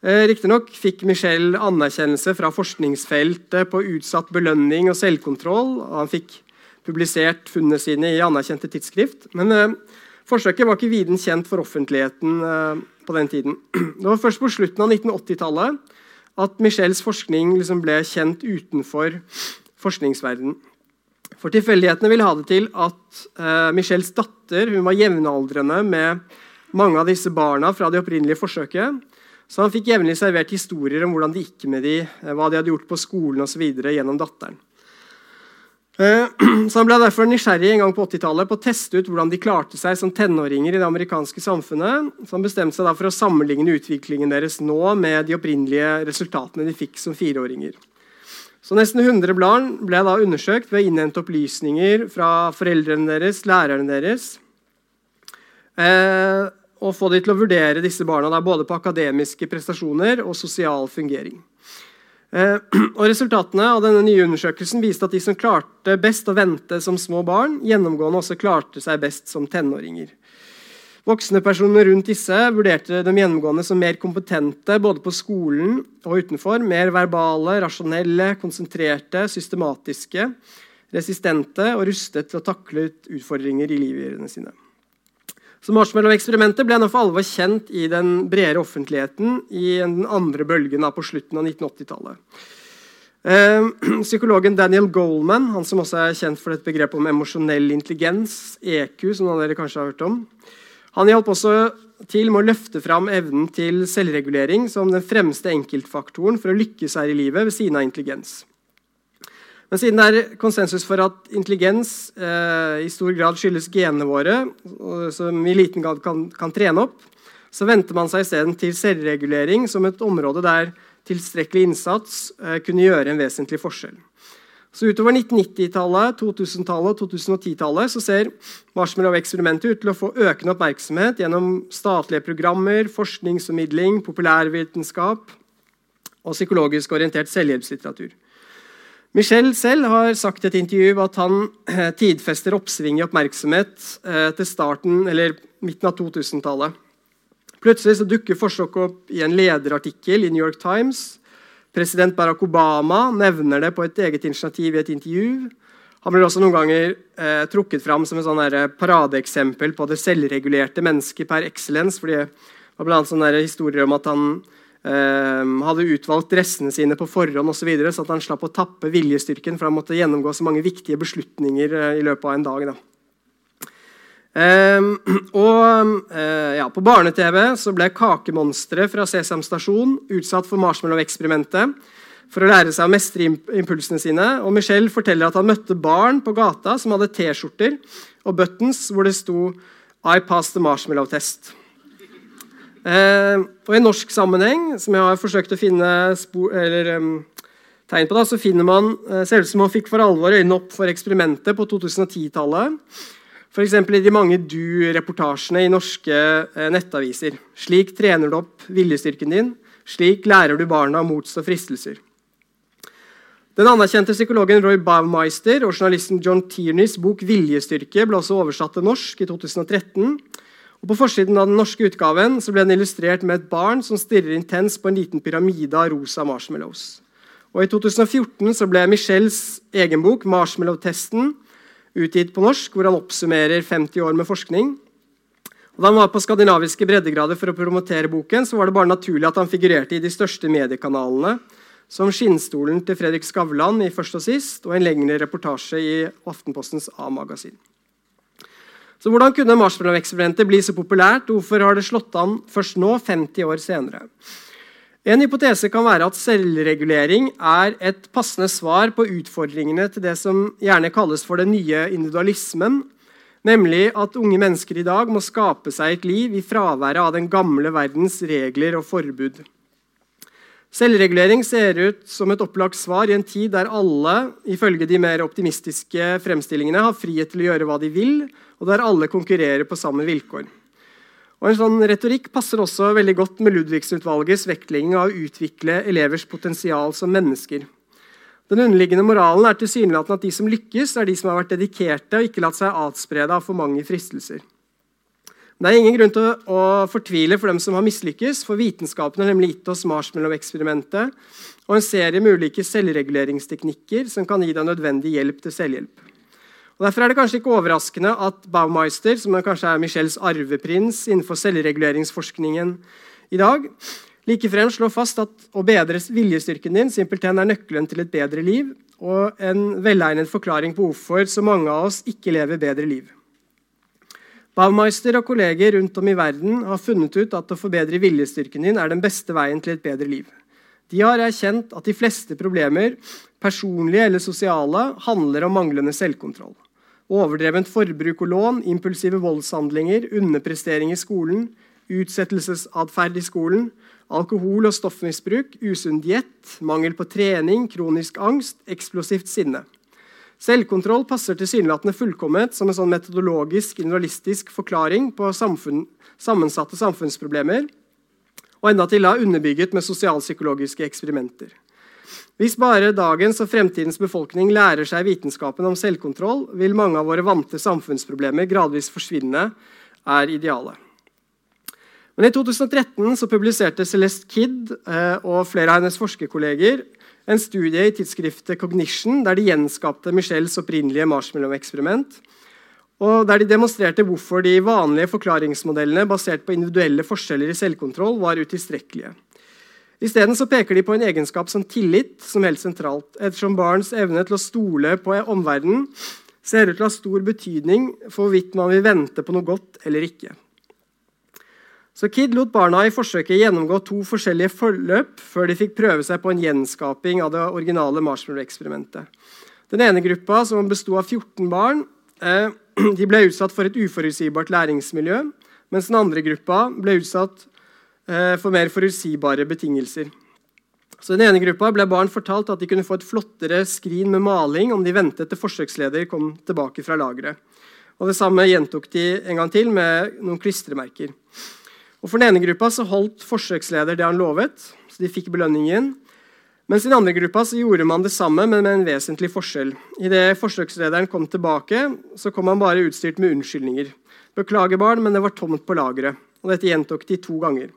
Eh, Riktignok fikk Michel anerkjennelse fra forskningsfeltet på utsatt belønning og selvkontroll. og Han fikk publisert funnene sine i anerkjente tidsskrift. Men eh, forsøket var ikke viden kjent for offentligheten eh, på den tiden. Det var først på slutten av 1980-tallet at Michels forskning liksom ble kjent utenfor forskningsverdenen. For tilfeldighetene ville ha det til at uh, Michels datter var jevnaldrende med mange av disse barna fra det opprinnelige forsøket. Så han fikk jevnlig servert historier om hvordan det gikk med de, eh, hva de hadde gjort på skolen osv. gjennom datteren. Eh, så Han ble derfor nysgjerrig en gang på 80-tallet på å teste ut hvordan de klarte seg som tenåringer i det amerikanske samfunnet. Så Han bestemte seg for å sammenligne utviklingen deres nå med de opprinnelige resultatene de fikk som fireåringer. Så Nesten 100 barn ble da undersøkt ved å innhente opplysninger fra foreldrene deres, lærerne deres. Eh, og få de til å vurdere disse barna både på akademiske prestasjoner og sosial fungering. Eh, og Resultatene av denne nye undersøkelsen viste at de som klarte best å vente som små barn, gjennomgående også klarte seg best som tenåringer. Voksne personer rundt disse vurderte dem gjennomgående som mer kompetente både på skolen og utenfor. Mer verbale, rasjonelle, konsentrerte, systematiske, resistente og rustet til å takle utfordringer i livene sine. Så Marshmallow-eksperimentet ble nå for alvor kjent i den bredere offentligheten i den andre bølgen på slutten av 1980-tallet. Eh, psykologen Daniel Goldman, han som også er kjent for et begrep om emosjonell intelligens, EQ, som dere kanskje har hørt om, han hjalp også til med å løfte fram evnen til selvregulering som den fremste enkeltfaktoren for å lykkes her i livet ved siden av intelligens. Men siden det er konsensus for at intelligens eh, i stor grad skyldes genene våre, som i liten grad kan, kan trene opp, så venter man seg isteden til selvregulering som et område der tilstrekkelig innsats eh, kunne gjøre en vesentlig forskjell. Så Utover 1990-tallet, 2000-tallet og 2010-tallet så ser Marshmallow-eksperimentet ut til å få økende oppmerksomhet gjennom statlige programmer, forskningsformidling, populærvitenskap og psykologisk orientert selvhjelpslitteratur. Michel selv har sagt i et intervju at han eh, tidfester oppsving i oppmerksomhet eh, til starten, eller midten av 2000-tallet. Plutselig så dukker forsøket opp i en lederartikkel i New York Times. President Barack Obama nevner det på et eget initiativ i et intervju. Han blir også noen ganger eh, trukket fram som et sånn paradeeksempel på det selvregulerte mennesket per excellence. fordi det var blant annet historier om at han hadde utvalgt dressene sine på forhånd osv., så, videre, så at han slapp å tappe viljestyrken, for han måtte gjennomgå så mange viktige beslutninger uh, i løpet av en dag. Um, og uh, ja, På barne-TV så ble kakemonsteret fra Sesam Stasjon utsatt for marshmallow-eksperimentet for å lære seg å mestre impulsene sine. Og Michelle forteller at han møtte barn på gata som hadde T-skjorter og buttons hvor det sto 'I passed the marshmallow test'. Eh, og I norsk sammenheng, som jeg har forsøkt å finne spor, eller, um, tegn på, da, så finner man eh, ser ut som man fikk for alvor øynene opp for eksperimentet på 2010-tallet. F.eks. i de mange du-reportasjene i norske eh, nettaviser. Slik trener du opp viljestyrken din. Slik lærer du barna å motstå fristelser. Den anerkjente psykologen Roy Baumeister og journalisten John Tierneys bok 'Viljestyrke' ble også oversatt til norsk i 2013. Og På forsiden av den norske utgaven så ble den illustrert med et barn som stirrer intenst på en liten pyramide av rosa marshmallows. Og I 2014 så ble Michels egen bok 'Marshmallow-testen' utgitt på norsk, hvor han oppsummerer 50 år med forskning. Og da han var på skandinaviske breddegrader for å promotere boken, så var det bare naturlig at han figurerte i de største mediekanalene, som Skinnstolen til Fredrik Skavlan i Først og sist, og en lengre reportasje i Aftenpostens A-magasin. Så Hvordan kunne marshmallow-eksperimentet bli så populært? Hvorfor har det slått an først nå, 50 år senere? En hypotese kan være at selvregulering er et passende svar på utfordringene til det som gjerne kalles for den nye individualismen, nemlig at unge mennesker i dag må skape seg et liv i fraværet av den gamle verdens regler og forbud. Selvregulering ser ut som et opplagt svar i en tid der alle ifølge de mer optimistiske fremstillingene, har frihet til å gjøre hva de vil, og der alle konkurrerer på samme vilkår. Og En sånn retorikk passer også veldig godt med Ludvigsen-utvalgets vektlegging av å utvikle elevers potensial som mennesker. Den underliggende moralen er tilsynelatende at de som lykkes, er de som har vært dedikerte og ikke latt seg atsprede av for mange fristelser. Det er ingen grunn til å fortvile for dem som har mislykkes, for vitenskapen har nemlig gitt oss marshmallow-eksperimentet og en serie med ulike selvreguleringsteknikker som kan gi deg nødvendig hjelp til selvhjelp. Og Derfor er det kanskje ikke overraskende at Baumeister, som kanskje er Michels arveprins innenfor selvreguleringsforskningen i dag, likefrem slår fast at å bedre viljestyrken din simpelthen er nøkkelen til et bedre liv, og en velegnet forklaring på hvorfor så mange av oss ikke lever bedre liv. Baumeister og kolleger rundt om i verden har funnet ut at å forbedre viljestyrken din er den beste veien til et bedre liv. De har erkjent at de fleste problemer, personlige eller sosiale, handler om manglende selvkontroll. Overdrevent forbruk og lån, impulsive voldshandlinger, underprestering i skolen, utsettelsesatferd i skolen, alkohol- og stoffmisbruk, usunn diett, mangel på trening, kronisk angst, eksplosivt sinne. Selvkontroll passer tilsynelatende fullkomment som en sånn metodologisk, individualistisk forklaring på samfunn, sammensatte samfunnsproblemer, og endatil underbygget med sosialpsykologiske eksperimenter. Hvis bare dagens og fremtidens befolkning lærer seg vitenskapen om selvkontroll, vil mange av våre vante samfunnsproblemer gradvis forsvinne, er idealet. Men I 2013 så publiserte Celeste Kidd eh, og flere av hennes forskerkolleger en studie i tidsskriftet Cognition der de gjenskapte Michels opprinnelige marshmallow-eksperiment. Og der de demonstrerte hvorfor de vanlige forklaringsmodellene basert på individuelle forskjeller i selvkontroll var utilstrekkelige. Isteden peker de på en egenskap som tillit som helt sentralt, ettersom barns evne til å stole på omverdenen ser ut til å ha stor betydning for hvorvidt man vil vente på noe godt eller ikke. Så Kid lot barna i forsøket gjennomgå to forskjellige forløp før de fikk prøve seg på en gjenskaping av det originale marshmallow-eksperimentet. Den ene gruppa, som besto av 14 barn, eh, de ble utsatt for et uforutsigbart læringsmiljø, mens den andre gruppa ble utsatt eh, for mer forutsigbare betingelser. Så den ene gruppa ble barn fortalt at de kunne få et flottere skrin med maling om de ventet til forsøksleder kom tilbake fra lageret. Og Det samme gjentok de en gang til med noen klistremerker. Og For den ene gruppa så holdt forsøksleder det han lovet, så de fikk belønningen. Mens i den andre gruppa så gjorde man det samme, men med en vesentlig forskjell. Idet forsøkslederen kom tilbake, så kom han bare utstyrt med unnskyldninger. Beklager, barn, men det var tomt på lageret. Og dette gjentok de to ganger.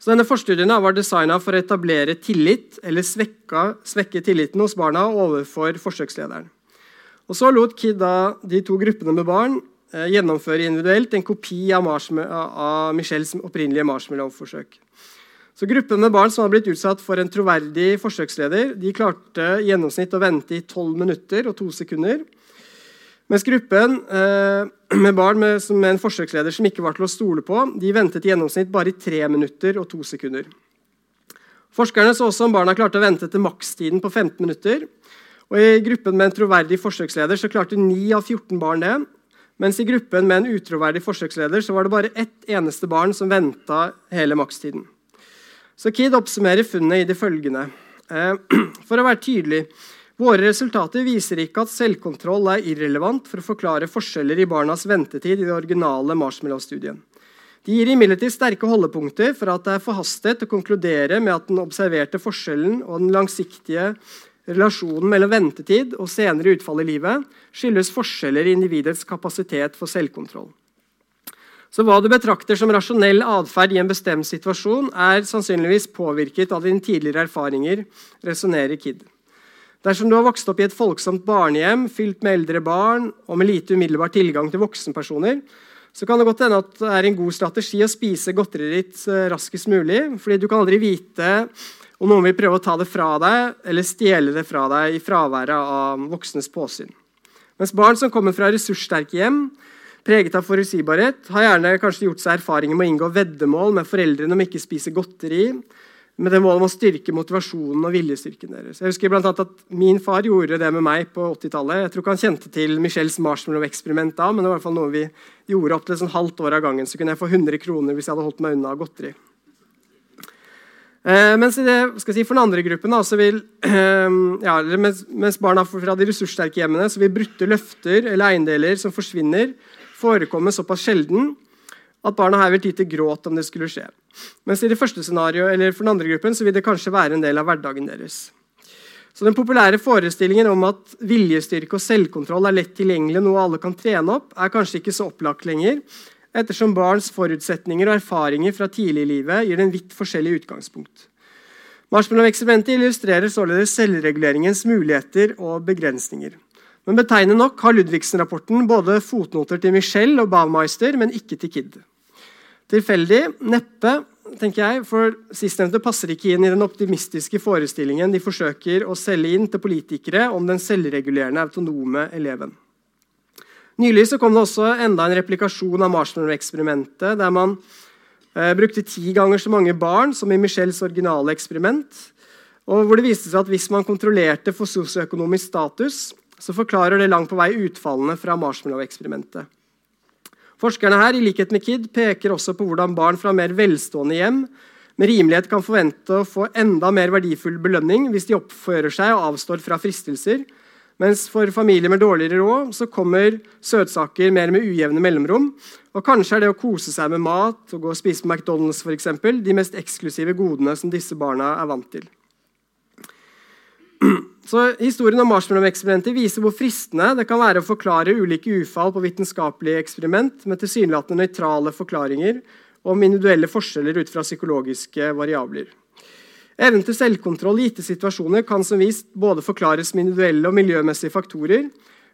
Så denne Forstudien var designa for å etablere tillit, eller svekke, svekke tilliten hos barna overfor forsøkslederen. Og Så lot Kid da de to gruppene med barn gjennomføre individuelt en kopi av, av Michels opprinnelige marshmallow-forsøk. Så Gruppen med barn som hadde blitt utsatt for en troverdig forsøksleder, de klarte i gjennomsnitt å vente i 12 minutter og 2 sekunder. Mens gruppen eh, med barn med, med, en forsøksleder som ikke var til å stole på, de ventet i gjennomsnitt bare i 3 minutter og 2 sekunder. Forskerne så også om barna klarte å vente til makstiden på 15 minutter. Og I gruppen med en troverdig forsøksleder så klarte 9 av 14 barn det, mens i gruppen med en utroverdig forsøksleder så var det bare ett eneste barn som venta hele makstiden. Så Kid oppsummerer funnet i det følgende. Eh, for å være tydelig våre resultater viser ikke at selvkontroll er irrelevant for å forklare forskjeller i barnas ventetid i den originale marshmallow-studien. De gir imidlertid sterke holdepunkter for at det er forhastet å konkludere med at den observerte forskjellen og den langsiktige Relasjonen mellom ventetid og senere utfall i livet skyldes forskjeller i individets kapasitet for selvkontroll. Så Hva du betrakter som rasjonell atferd i en bestemt situasjon, er sannsynligvis påvirket av dine tidligere erfaringer, resonnerer Kid. Dersom du har vokst opp i et folksomt barnehjem fylt med eldre barn og med lite umiddelbar tilgang til voksenpersoner, så kan det godt hende at det er en god strategi å spise godteriet ditt eh, raskest mulig, fordi du kan aldri vite og noen vil prøve å ta det fra deg eller stjele det fra deg i fraværet av voksnes påsyn. Mens barn som kommer fra ressurssterke hjem, preget av forutsigbarhet, har gjerne kanskje gjort seg erfaringer med å inngå veddemål med foreldrene om ikke spise godteri, med det målet om å styrke motivasjonen og viljestyrken deres. Jeg husker blant annet at Min far gjorde det med meg på 80-tallet. Jeg tror ikke han kjente til Michels marshmallow-eksperiment da, men det var i hvert fall noe vi gjorde opp til et sånn halvt år av gangen. Så kunne jeg få 100 kroner hvis jeg hadde holdt meg unna godteri. Eh, mens, det, si, for den andre gruppen da, vil, eh, ja, mens, mens, barna fra de ressurssterke hjemmene så vil brutte løfter eller eiendeler som forsvinner, forekomme såpass sjelden at barna her vil ty til gråt om det skulle skje. Mens i det første scenario, eller for den andre gruppen så vil det kanskje være en del av hverdagen deres. Så Den populære forestillingen om at viljestyrke og selvkontroll er lett tilgjengelig, noe alle kan trene opp, er kanskje ikke så opplagt lenger, ettersom barns forutsetninger og erfaringer fra tidlig i livet gir den vidt forskjellig utgangspunkt. Marshmallow-eksperimentet illustrerer således selvreguleringens muligheter og begrensninger. Men betegnende nok har Ludvigsen-rapporten både fotnoter til Michelle og Baumeister, men ikke til Kid. Tilfeldig? Neppe, tenker jeg, for sistnevnte passer ikke inn i den optimistiske forestillingen de forsøker å selge inn til politikere om den selvregulerende, autonome eleven. Nylig så kom det også enda en replikasjon av Marshmallow-eksperimentet, der man eh, brukte ti ganger så mange barn som i Michelles originale eksperiment. og hvor det viste seg at Hvis man kontrollerte for sosioøkonomisk status, så forklarer det langt på vei utfallene fra Marshmallow-eksperimentet. Forskerne her i likhet med KID, peker også på hvordan barn fra mer velstående hjem med rimelighet kan forvente å få enda mer verdifull belønning hvis de oppfører seg og avstår fra fristelser, mens for familier med dårligere råd så kommer søtsaker mer med ujevne mellomrom. Og kanskje er det å kose seg med mat og gå og spise på McDonald's for eksempel, de mest eksklusive godene som disse barna er vant til. Så Historien om marshmallow-eksperimentet viser hvor fristende det kan være å forklare ulike ufall på vitenskapelige eksperiment med tilsynelatende nøytrale forklaringer om individuelle forskjeller ut fra psykologiske variabler. Evnen til selvkontroll i gitte situasjoner kan som vist både forklares med individuelle og miljømessige faktorer,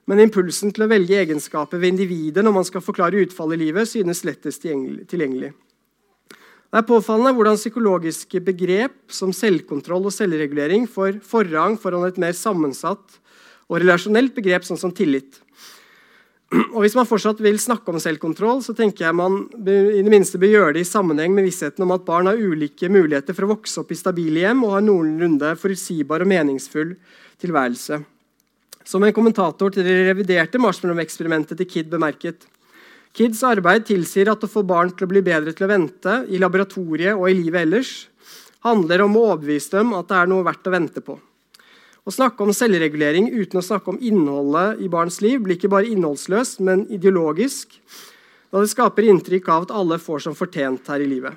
men impulsen til å velge egenskaper ved individet når man skal forklare utfallet i livet, synes lettest tilgjengelig. Det er påfallende hvordan psykologiske begrep som selvkontroll og selvregulering får forrang foran et mer sammensatt og relasjonelt begrep sånn som tillit. Og Hvis man fortsatt vil snakke om selvkontroll, så tenker jeg man i det minste bør gjøre det i sammenheng med vissheten om at barn har ulike muligheter for å vokse opp i stabile hjem og ha noenlunde forutsigbar og meningsfull tilværelse. Som en kommentator til det reviderte marshmallow-eksperimentet til KID bemerket Kids arbeid tilsier at å få barn til å bli bedre til å vente i laboratoriet og i livet ellers, handler om å overbevise dem at det er noe verdt å vente på. Å snakke om selvregulering uten å snakke om innholdet i barns liv blir ikke bare innholdsløst, men ideologisk, da det skaper inntrykk av at alle får som fortjent her i livet.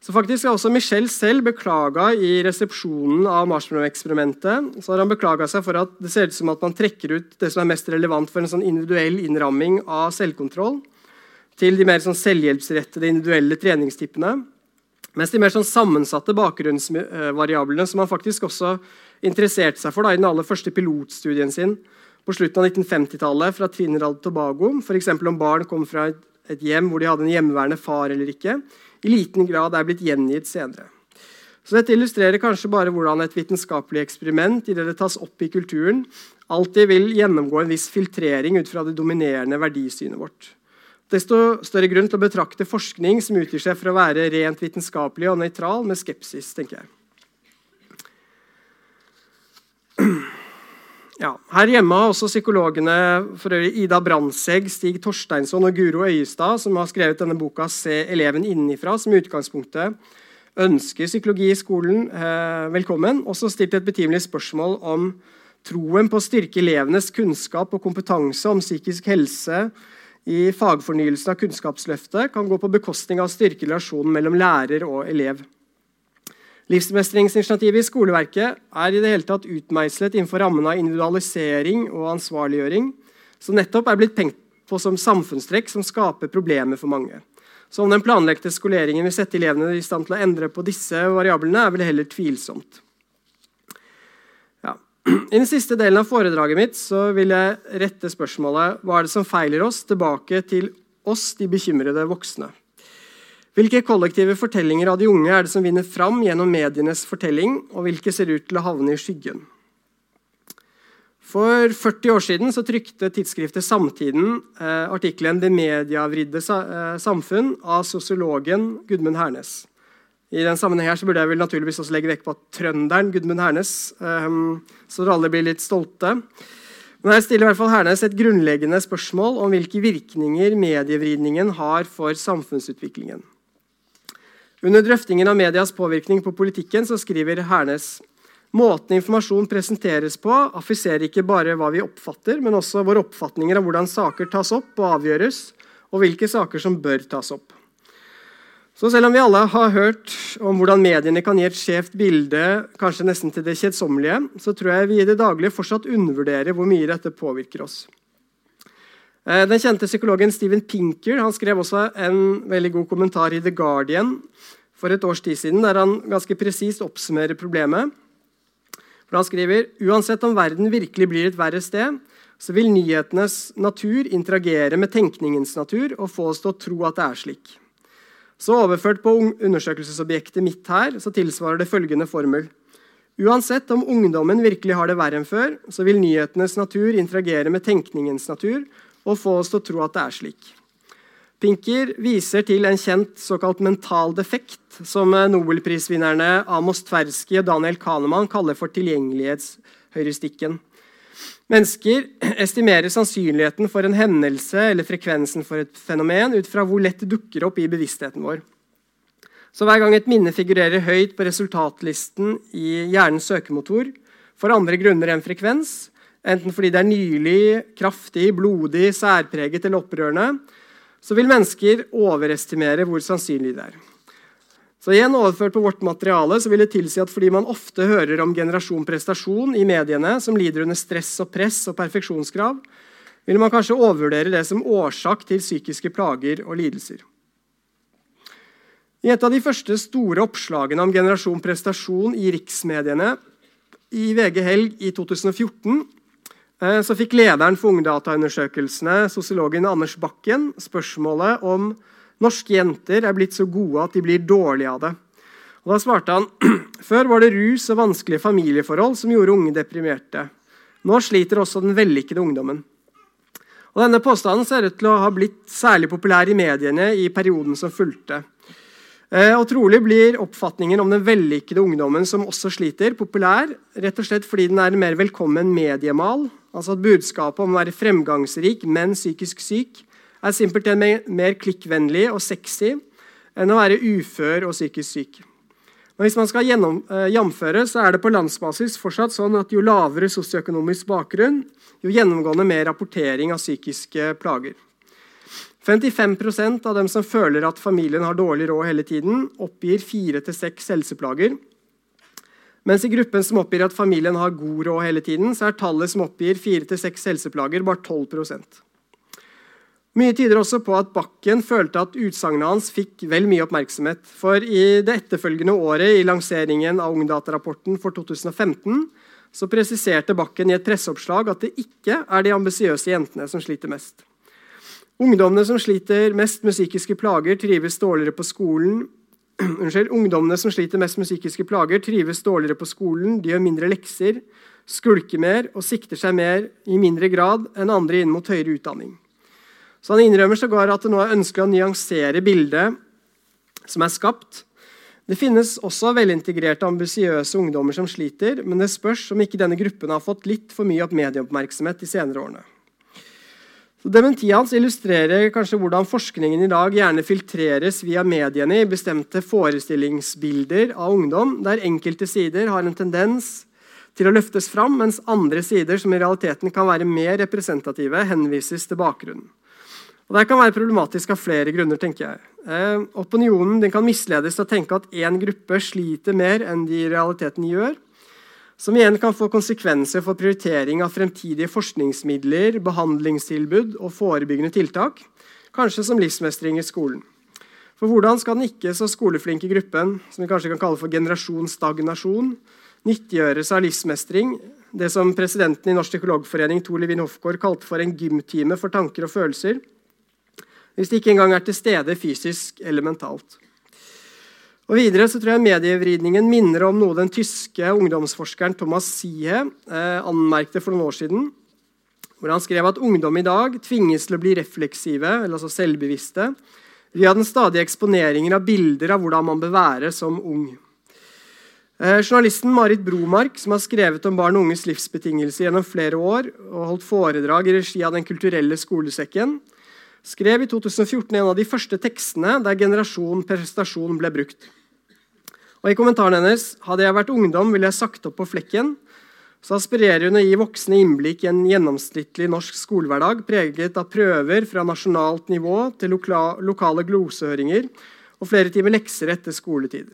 Så faktisk har også Michelle selv beklaga i resepsjonen av Marshmallow-eksperimentet. Så har han beklaga seg for at det ser ut som at man trekker ut det som er mest relevant for en sånn individuell innramming av selvkontroll, til de mer sånn selvhjelpsrettede individuelle treningstippene. Mens de mer sånn sammensatte bakgrunnsvariablene som man faktisk også interesserte seg for da, i den aller første pilotstudien sin på slutten av 1950-tallet fra Trinidad Tobago, f.eks. om barn kom fra et, et hjem hvor de hadde en hjemmeværende far eller ikke, i liten grad er blitt gjengitt senere. Så Dette illustrerer kanskje bare hvordan et vitenskapelig eksperiment i det det tas opp i kulturen, alltid vil gjennomgå en viss filtrering ut fra det dominerende verdisynet vårt. Desto større grunn til å betrakte forskning som utgir seg for å være rent vitenskapelig og nøytral, med skepsis. tenker jeg. Ja, her hjemme har også psykologene Ida Brandtzæg, Stig Torsteinsson og Guro Øyestad, som har skrevet denne boka 'Se eleven innenfra', som i utgangspunktet ønsker psykologi i skolen eh, velkommen. Også stilt et betimelig spørsmål om troen på å styrke elevenes kunnskap og kompetanse om psykisk helse i fagfornyelsen av Kunnskapsløftet kan gå på bekostning av å styrke relasjonen mellom lærer og elev. Livsmestringsinitiativet i skoleverket er i det hele tatt utmeislet innenfor rammen av individualisering og ansvarliggjøring, som nettopp er blitt tenkt på som samfunnstrekk som skaper problemer for mange. Så om den planlagte skoleringen vil sette elevene i stand til å endre på disse variablene, er vel heller tvilsomt. Ja. I den siste delen av foredraget mitt så vil jeg rette spørsmålet hva er det som feiler oss, tilbake til oss, de bekymrede voksne. Hvilke kollektive fortellinger av de unge er det som vinner fram gjennom medienes fortelling, og hvilke ser ut til å havne i skyggen? For 40 år siden trykte tidsskriftet Samtiden eh, artikkelen 'Det mediavridde eh, samfunn' av sosiologen Gudmund Hernes. I den sammenheng her burde jeg vel naturligvis også legge vekt på trønderen Gudmund Hernes, eh, så alle blir litt stolte. Men her stiller i hvert fall Hernes et grunnleggende spørsmål om hvilke virkninger medievridningen har for samfunnsutviklingen. Under drøftingen av medias påvirkning på politikken så skriver Hernes måten informasjon presenteres på, affiserer ikke bare hva vi oppfatter, men også våre oppfatninger av hvordan saker tas opp og avgjøres, og hvilke saker som bør tas opp. Så selv om vi alle har hørt om hvordan mediene kan gi et skjevt bilde, kanskje nesten til det kjedsommelige, så tror jeg vi i det daglige fortsatt undervurderer hvor mye dette påvirker oss. Eh, den kjente psykologen Steven Pinker han skrev også en veldig god kommentar i The Guardian for et års tid siden, der han ganske presist oppsummerer problemet. For Han skriver uansett om verden virkelig blir et verre sted, så vil nyhetenes natur interagere med tenkningens natur og få oss til å tro at det er slik. Så Overført på undersøkelsesobjektet mitt her, så tilsvarer det følgende formel. Uansett om ungdommen virkelig har det verre enn før, så vil nyhetenes natur interagere med tenkningens natur og få oss til å tro at det er slik. Pinker viser til en kjent såkalt mental defekt, som nobelprisvinnerne Amos Tversky og Daniel Kahneman kaller for tilgjengelighetshøyrestikken. Mennesker estimerer sannsynligheten for en hendelse eller frekvensen for et fenomen ut fra hvor lett det dukker opp i bevisstheten vår. Så Hver gang et minne figurerer høyt på resultatlisten i hjernens søkemotor for andre grunner enn frekvens, enten fordi det er nylig, kraftig, blodig, særpreget eller opprørende, så vil mennesker overestimere hvor sannsynlig det er. Så igjen Overført på vårt materiale så vil det tilsi at fordi man ofte hører om generasjon prestasjon i mediene som lider under stress og press og perfeksjonskrav, vil man kanskje overvurdere det som årsak til psykiske plager og lidelser. I et av de første store oppslagene om generasjon prestasjon i riksmediene i VG Helg i 2014 Eh, så fikk lederen for Ungdataundersøkelsene, sosiologen Anders Bakken, spørsmålet om norske jenter er blitt så gode at de blir dårlige av det. Og Da svarte han før var det rus og vanskelige familieforhold som gjorde unge deprimerte. Nå sliter også den vellykkede ungdommen. Og Denne påstanden ser ut til å ha blitt særlig populær i mediene i perioden som fulgte. Eh, og Trolig blir oppfatningen om den vellykkede ungdommen som også sliter, populær rett og slett fordi den er en mer velkommen mediemal Altså at Budskapet om å være fremgangsrik, men psykisk syk er simpelthen mer klikkvennlig og sexy enn å være ufør og psykisk syk. Men hvis man skal gjennom, eh, jamføre, så er det på landsbasis fortsatt sånn at jo lavere sosioøkonomisk bakgrunn, jo gjennomgående mer rapportering av psykiske plager. 55% av dem som føler at familien har dårlig råd hele tiden, oppgir fire til seks helseplager. Mens i gruppen som oppgir at familien har god råd hele tiden, så er tallet som oppgir 4-6 helseplager, bare 12% Mye tyder også på at Bakken følte at utsagnet hans fikk vel mye oppmerksomhet. For i det etterfølgende året i lanseringen av Ungdata-rapporten for 2015 så presiserte Bakken i et presseoppslag at det ikke er de ambisiøse jentene som sliter mest. Ungdommene som sliter mest med psykiske plager, trives dårligere på skolen, Unnskyld, Ungdommene som sliter mest med psykiske plager, trives dårligere på skolen, de gjør mindre lekser, skulker mer og sikter seg mer i mindre grad enn andre inn mot høyere utdanning. Så Han innrømmer sågar at det nå er ønskelig å nyansere bildet som er skapt. Det finnes også velintegrerte, ambisiøse ungdommer som sliter, men det spørs om ikke denne gruppen har fått litt for mye oppmerksomhet de senere årene. Så Dementia hans illustrerer kanskje hvordan forskningen i dag gjerne filtreres via mediene i bestemte forestillingsbilder av ungdom, der enkelte sider har en tendens til å løftes fram, mens andre sider, som i realiteten kan være mer representative, henvises til bakgrunnen. Og Det kan være problematisk av flere grunner. tenker jeg. Eh, opinionen kan misledes til å tenke at én gruppe sliter mer enn de i realiteten gjør som igjen kan få konsekvenser for prioritering av fremtidige forskningsmidler, behandlingstilbud og forebyggende tiltak, kanskje som livsmestring i skolen. For hvordan skal den ikke så skoleflinke gruppen, som vi kanskje kan kalle for generasjonsstagnasjon, nyttiggjøre seg av livsmestring, det som presidenten i Norsk psykologforening Tor Levin Hofgaard kalte for en gymtime for tanker og følelser, hvis det ikke engang er til stede fysisk eller mentalt. Og videre så tror jeg Medievridningen minner om noe den tyske ungdomsforskeren Thomas Siehe eh, anmerkte for noen år siden. Hvor han skrev at ungdom i dag tvinges til å bli refleksive, eller altså selvbevisste, via den stadige eksponeringen av bilder av hvordan man bør være som ung. Eh, journalisten Marit Bromark, som har skrevet om barn og unges livsbetingelser gjennom flere år og holdt foredrag i regi av Den kulturelle skolesekken, skrev i 2014 en av de første tekstene der generasjon prestasjon ble brukt. Og I kommentaren hennes hadde jeg vært ungdom, ville jeg sagt opp på flekken. Så aspirerer hun å gi voksne innblikk i en gjennomsnittlig norsk skolehverdag preget av prøver fra nasjonalt nivå til loka lokale glosehøringer og flere timer lekser etter skoletid.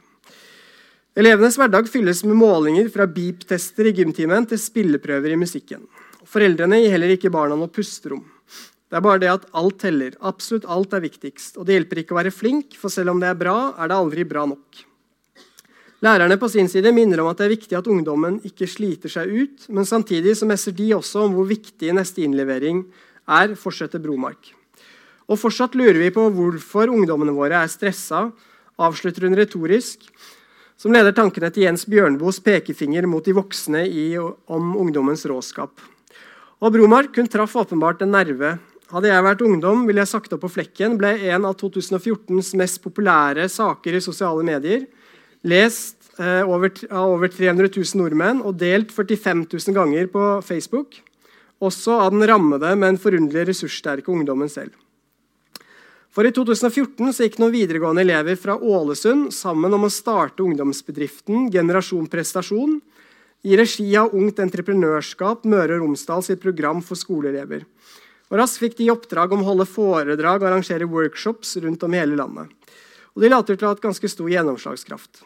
Elevenes hverdag fylles med målinger fra beep-tester i gymtimen til spilleprøver i musikken. Foreldrene gir heller ikke barna noe pusterom. Det er bare det at alt teller. Absolutt alt er viktigst. Og det hjelper ikke å være flink, for selv om det er bra, er det aldri bra nok. Lærerne på sin side minner om at det er viktig at ungdommen ikke sliter seg ut, men samtidig så messer de også om hvor viktig neste innlevering er, fortsetter Bromark. Og fortsatt lurer vi på hvorfor ungdommene våre er stressa, avslutter hun retorisk, som leder tankene til Jens Bjørnbos pekefinger mot de voksne i, om ungdommens råskap. Og Bromark hun traff åpenbart en nerve hadde jeg vært ungdom, ville jeg sagt opp på flekken, ble en av 2014s mest populære saker i sosiale medier. Lest eh, over, av over 300 000 nordmenn og delt 45 000 ganger på Facebook. Også av den rammede, men forunderlig ressurssterke ungdommen selv. For I 2014 så gikk noen videregående elever fra Ålesund sammen om å starte ungdomsbedriften Generasjon Prestasjon i regi av Ungt Entreprenørskap Møre og Romsdal sitt program for skoleelever. Og Raskt fikk de oppdrag om å holde foredrag og arrangere workshops rundt om i hele landet. Og De later til å ha hatt ganske stor gjennomslagskraft.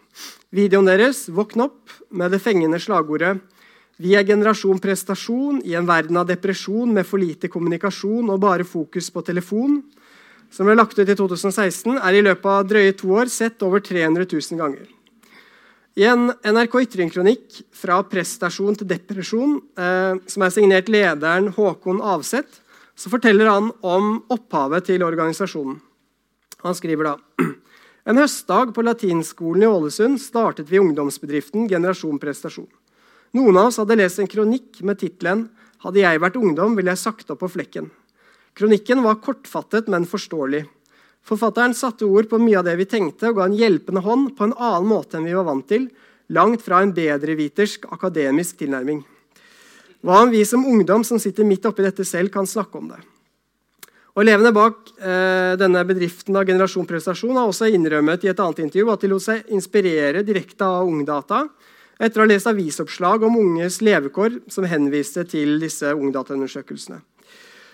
Videoen deres, 'Våkn opp', med det fengende slagordet 'Vi er generasjon prestasjon i en verden av depresjon med for lite kommunikasjon og bare fokus på telefon', som ble lagt ut i 2016, er i løpet av drøye to år sett over 300 000 ganger. I en NRK Ytring-kronikk 'Fra prestasjon til depresjon', eh, som er signert lederen Håkon Avseth, så forteller han om opphavet til organisasjonen. Han skriver da en høstdag på latinskolen i Ålesund startet vi ungdomsbedriften Generasjon Prestasjon. Noen av oss hadde lest en kronikk med tittelen 'Hadde jeg vært ungdom, ville jeg opp på flekken'. Kronikken var kortfattet, men forståelig. Forfatteren satte ord på mye av det vi tenkte, og ga en hjelpende hånd på en annen måte enn vi var vant til, langt fra en bedrevitersk akademisk tilnærming. Hva om vi som ungdom som sitter midt oppi dette selv, kan snakke om det? Og Elevene bak eh, denne bedriften av Generasjon Prestasjon har også innrømmet i et annet intervju at de lot seg inspirere direkte av Ungdata etter å ha lest avisoppslag om unges levekår som henviste til disse ungdataundersøkelsene.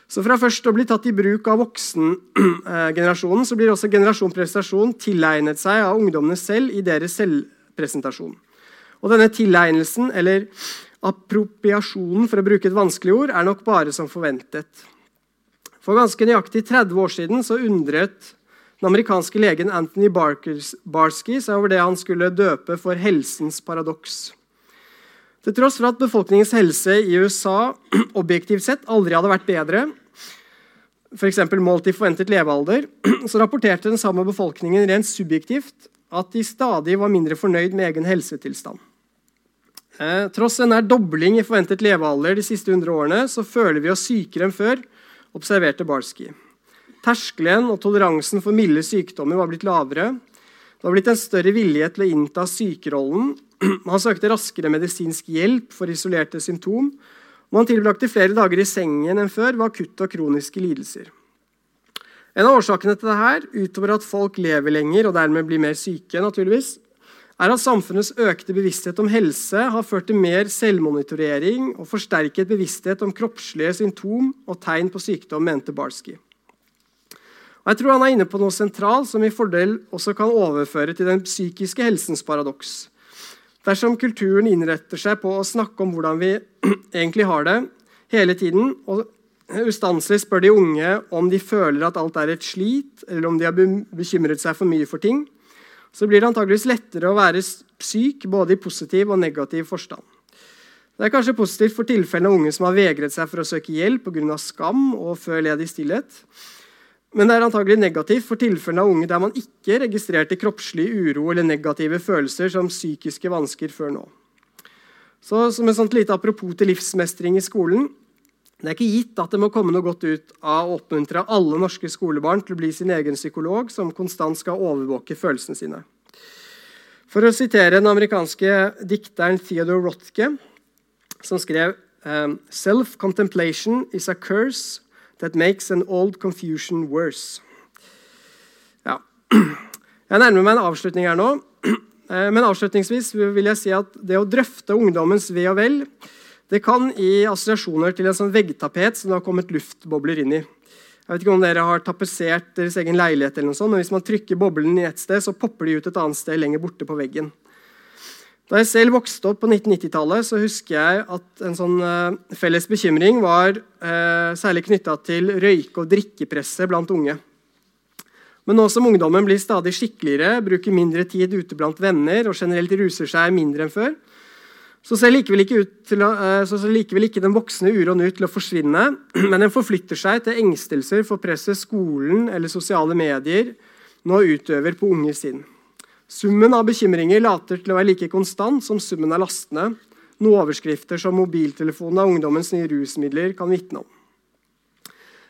Så fra først å bli tatt i bruk av voksengenerasjonen, så blir også generasjon prestasjon tilegnet seg av ungdommene selv i deres selvpresentasjon. Og denne tilegnelsen, eller Appropriasjonen for å bruke et vanskelig ord, er nok bare som forventet. For ganske nøyaktig 30 år siden så undret den amerikanske legen Anthony Barsky seg over det han skulle døpe for helsens paradoks. Til tross for at befolkningens helse i USA objektivt sett aldri hadde vært bedre, f.eks. målt i forventet levealder, så rapporterte den samme befolkningen rent subjektivt at de stadig var mindre fornøyd med egen helsetilstand. Eh, tross en nær dobling i forventet levealder de siste 100 årene, så føler vi oss sykere enn før, observerte Barski. Terskelen og toleransen for milde sykdommer var blitt lavere. Det var blitt en større vilje til å innta sykerollen. Han søkte raskere medisinsk hjelp for isolerte symptom. Og han tilbrakte flere dager i sengen enn før ved akutte og kroniske lidelser. En av årsakene til dette, utover at folk lever lenger og dermed blir mer syke, naturligvis, er at samfunnets økte bevissthet om helse har ført til mer selvmonitorering og forsterket bevissthet om kroppslige symptom og tegn på sykdom, mente Barsky. Og jeg tror han er inne på noe sentralt som i fordel også kan overføre til den psykiske helsens paradoks. Dersom kulturen innretter seg på å snakke om hvordan vi egentlig har det hele tiden, og ustanselig spør de unge om de føler at alt er et slit, eller om de har bekymret seg for mye for ting, så blir det antageligvis lettere å være syk både i positiv og negativ forstand. Det er kanskje positivt for tilfellene av unge som har vegret seg for å søke hjelp pga. skam og før ledig stillhet. Men det er antagelig negativt for tilfellene av unge der man ikke registrerte kroppslig uro eller negative følelser som psykiske vansker før nå. Så Som et sånt lite apropos til livsmestring i skolen det er ikke gitt at det må komme noe godt ut av å oppmuntre alle norske skolebarn til å bli sin egen psykolog, som konstant skal overvåke følelsene sine. For å sitere den amerikanske dikteren Theodore Rothke, som skrev «Um, Self-contemplation is a curse that makes an old confusion worse. Ja. Jeg nærmer meg en avslutning her nå. Eh, men avslutningsvis vil jeg si at det å drøfte ungdommens ve og vel det kan gi assosiasjoner til en sånn veggtapet som det har kommet luftbobler inn i. Jeg vet ikke om dere har tapetsert deres egen leilighet, eller noe sånt, men hvis man trykker boblen i ett sted, så popper de ut et annet sted lenger borte på veggen. Da jeg selv vokste opp på 1990-tallet, så husker jeg at en sånn uh, felles bekymring var uh, særlig knytta til røyke- og drikkepresset blant unge. Men nå som ungdommen blir stadig skikkeligere, bruker mindre tid ute blant venner og generelt ruser seg mindre enn før, så ser likevel ikke, til, uh, så ser likevel ikke den voksne uroen ut til å forsvinne, men den forflytter seg til engstelser for presset skolen eller sosiale medier nå utøver på unge sinn. Summen av bekymringer later til å være like konstant som summen av lastene, noe overskrifter som 'mobiltelefonen av ungdommens nye rusmidler' kan vitne om.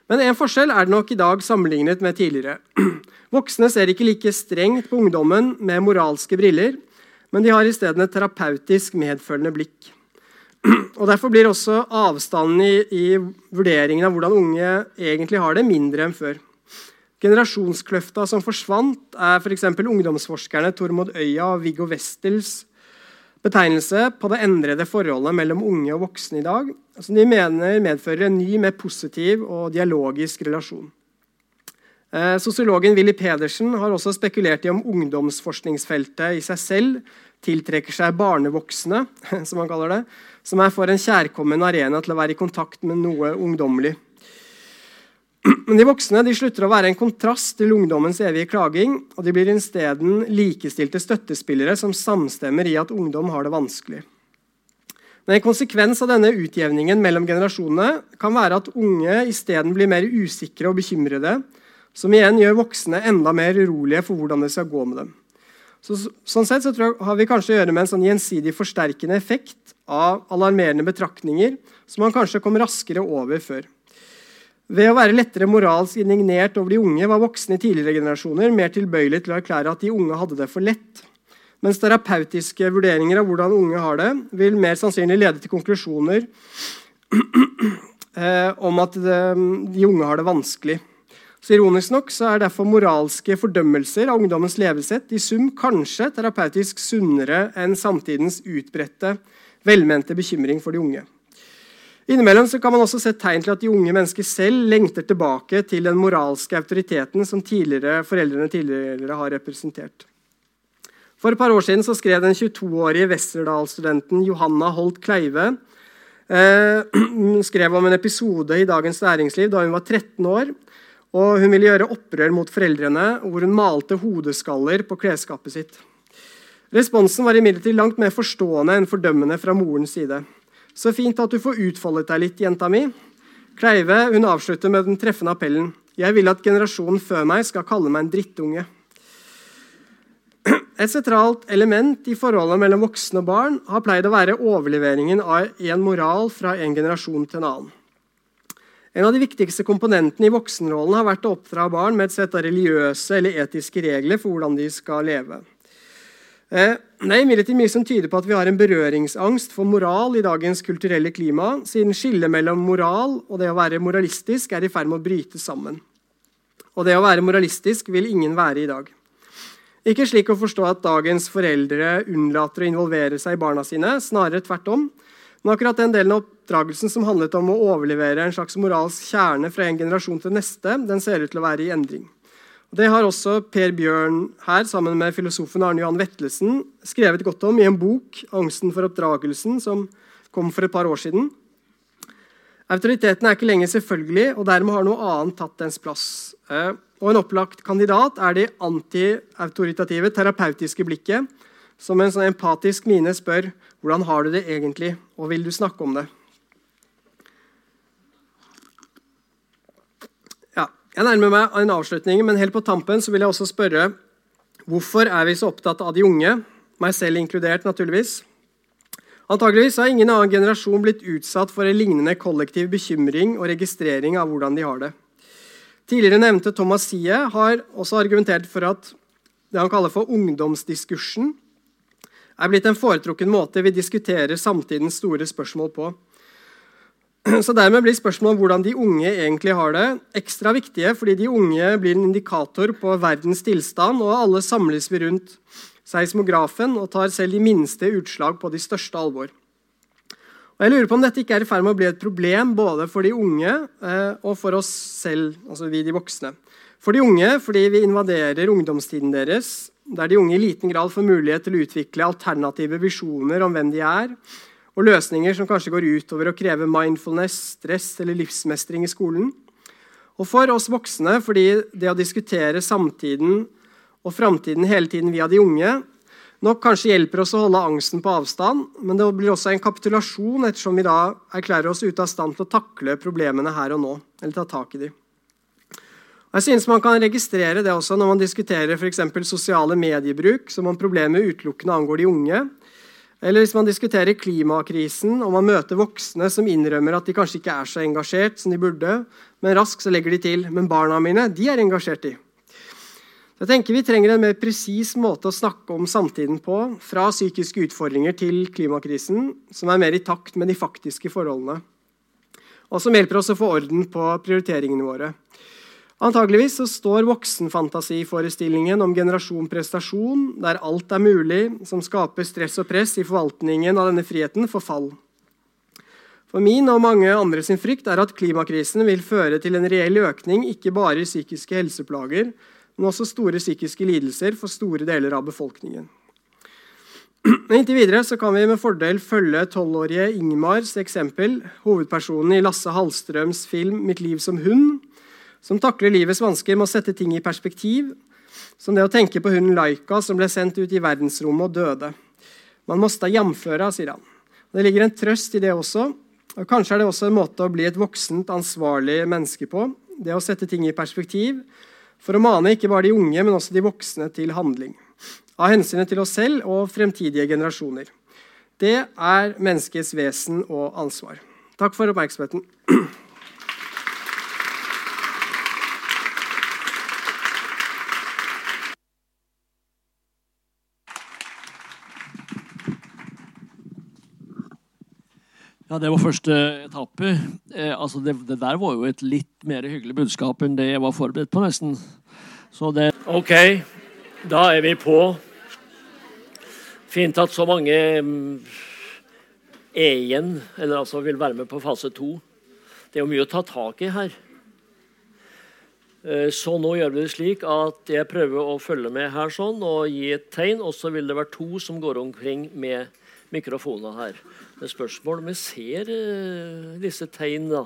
Men en forskjell er det nok i dag sammenlignet med tidligere. Voksne ser ikke like strengt på ungdommen med moralske briller, men de har i stedet et terapeutisk medfølende blikk. Og Derfor blir også avstanden i, i vurderingen av hvordan unge egentlig har det, mindre enn før. Generasjonskløfta som forsvant, er f.eks. ungdomsforskerne Tormod Øya og Viggo Westels betegnelse på det endrede forholdet mellom unge og voksne i dag, som de mener medfører en ny, mer positiv og dialogisk relasjon. Eh, sosiologen Willy Pedersen har også spekulert i om ungdomsforskningsfeltet i seg selv tiltrekker seg barnevoksne, som han kaller det, som er for en kjærkommen arena til å være i kontakt med noe ungdommelig. Men de voksne de slutter å være en kontrast til ungdommens evige klaging, og de blir isteden likestilte støttespillere som samstemmer i at ungdom har det vanskelig. Men En konsekvens av denne utjevningen mellom generasjonene kan være at unge isteden blir mer usikre og bekymrede, som igjen gjør voksne enda mer urolige for hvordan det skal gå med dem. Så, sånn sett så jeg, har vi kanskje å gjøre med en sånn gjensidig forsterkende effekt av alarmerende betraktninger som man kanskje kom raskere over før. Ved å være lettere moralsk indignert over de unge var voksne i tidligere generasjoner mer tilbøyelige til å erklære at de unge hadde det for lett. Mens terapeutiske vurderinger av hvordan unge har det, vil mer sannsynlig lede til konklusjoner eh, om at de, de unge har det vanskelig. Så Ironisk nok så er derfor moralske fordømmelser av ungdommens levesett i sum kanskje terapeutisk sunnere enn samtidens utbredte, velmente bekymring for de unge. Innimellom kan man også se tegn til at de unge mennesker selv lengter tilbake til den moralske autoriteten som tidligere, foreldrene tidligere har representert. For et par år siden skrev den 22-årige Westerdal-studenten Johanna Holt Kleive eh, skrev om en episode i Dagens Næringsliv da hun var 13 år. Og Hun ville gjøre opprør mot foreldrene, hvor hun malte hodeskaller på klesskapet sitt. Responsen var imidlertid langt mer forstående enn fordømmende fra morens side. Så fint at du får utfoldet deg litt, jenta mi. Kleive hun avslutter med den treffende appellen. Jeg vil at generasjonen før meg skal kalle meg en drittunge. Et sentralt element i forholdet mellom voksne og barn har pleid å være overleveringen av en moral fra en generasjon til en annen. En av de viktigste komponentene i voksenrollen har vært å oppdra barn med et sett av religiøse eller etiske regler for hvordan de skal leve. Eh, det er imidlertid mye som tyder på at vi har en berøringsangst for moral i dagens kulturelle klima, siden skillet mellom moral og det å være moralistisk er i ferd med å bryte sammen. Og det å være moralistisk vil ingen være i dag. Ikke slik å forstå at dagens foreldre unnlater å involvere seg i barna sine, snarere tvert om. Men akkurat den delen av oppdragelsen som handlet om å overlevere en slags moralsk kjerne fra en generasjon til neste, den ser ut til å være i endring. Det har også Per Bjørn her, sammen med filosofen Arne Johan Vetlesen, skrevet godt om i en bok, 'Angsten for oppdragelsen', som kom for et par år siden. Autoriteten er ikke lenger selvfølgelig, og dermed har noe annet tatt dens plass. Eh, og En opplagt kandidat er det antiautoritative, terapeutiske blikket, som en sånn empatisk mine spør 'Hvordan har du det egentlig?' og 'Vil du snakke om det?' Jeg nærmer meg en avslutning, men helt på tampen så vil jeg også spørre hvorfor er vi så opptatt av de unge, meg selv inkludert, naturligvis. Antageligvis har ingen annen generasjon blitt utsatt for en lignende kollektiv bekymring og registrering av hvordan de har det. Tidligere nevnte Thomas Sie har også argumentert for at det han kaller for ungdomsdiskursen, er blitt en foretrukken måte vi diskuterer samtidens store spørsmål på. Så Dermed blir spørsmålet om hvordan de unge egentlig har det, ekstra viktige, fordi de unge blir en indikator på verdens tilstand, og alle samles vi rundt seismografen og tar selv de minste utslag på de største alvor. Og jeg lurer på om dette ikke er i ferd med å bli et problem både for de unge eh, og for oss selv, altså vi de voksne. For de unge fordi vi invaderer ungdomstiden deres, der de unge i liten grad får mulighet til å utvikle alternative visjoner om hvem de er, og løsninger som kanskje går utover å kreve mindfulness, stress eller livsmestring i skolen. Og for oss voksne fordi det å diskutere samtiden og framtiden hele tiden via de unge nok kanskje hjelper oss å holde angsten på avstand, men det blir også en kapitulasjon ettersom vi da erklærer oss ute av stand til å takle problemene her og nå. eller ta tak i de. Jeg synes Man kan registrere det også når man diskuterer for sosiale mediebruk, som om problemet utelukkende angår de unge, eller hvis man diskuterer klimakrisen og man møter voksne som innrømmer at de kanskje ikke er så engasjert som de burde, men raskt så legger de til men barna mine de er engasjert i. Jeg tenker Vi trenger en mer presis måte å snakke om samtiden på, fra psykiske utfordringer til klimakrisen, som er mer i takt med de faktiske forholdene, og som hjelper oss å få orden på prioriteringene våre. Antageligvis så står voksenfantasiforestillingen om generasjon prestasjon, der alt er mulig, som skaper stress og press i forvaltningen av denne friheten, for fall. For min og mange andre sin frykt er at klimakrisen vil føre til en reell økning ikke bare i psykiske helseplager, men også store psykiske lidelser for store deler av befolkningen. Men inntil videre så kan vi med fordel følge tolvårige Ingmars eksempel, hovedpersonen i Lasse Hallstrøms film 'Mitt liv som hund', som takler livets vansker med å sette ting i perspektiv, som det å tenke på hunden Laika som ble sendt ut i verdensrommet og døde. Man måste jamføre, sier han. Det ligger en trøst i det også. og Kanskje er det også en måte å bli et voksent, ansvarlig menneske på. Det å sette ting i perspektiv. For å mane ikke bare de unge, men også de voksne til handling. Av hensynet til oss selv og fremtidige generasjoner. Det er menneskets vesen og ansvar. Takk for oppmerksomheten. Ja, Det var første etappe. Eh, altså det, det, der var jo et litt mer hyggelig budskap enn det jeg var forberedt på, nesten. Så det OK, da er vi på. Fint at så mange mm, er igjen, eller altså vil være med på fase to. Det er jo mye å ta tak i her. Eh, så nå gjør vi det slik at jeg prøver å følge med her sånn og gi et tegn, og så vil det være to som går omkring med mikrofoner her med spørsmål. Vi ser uh, disse tegn, da.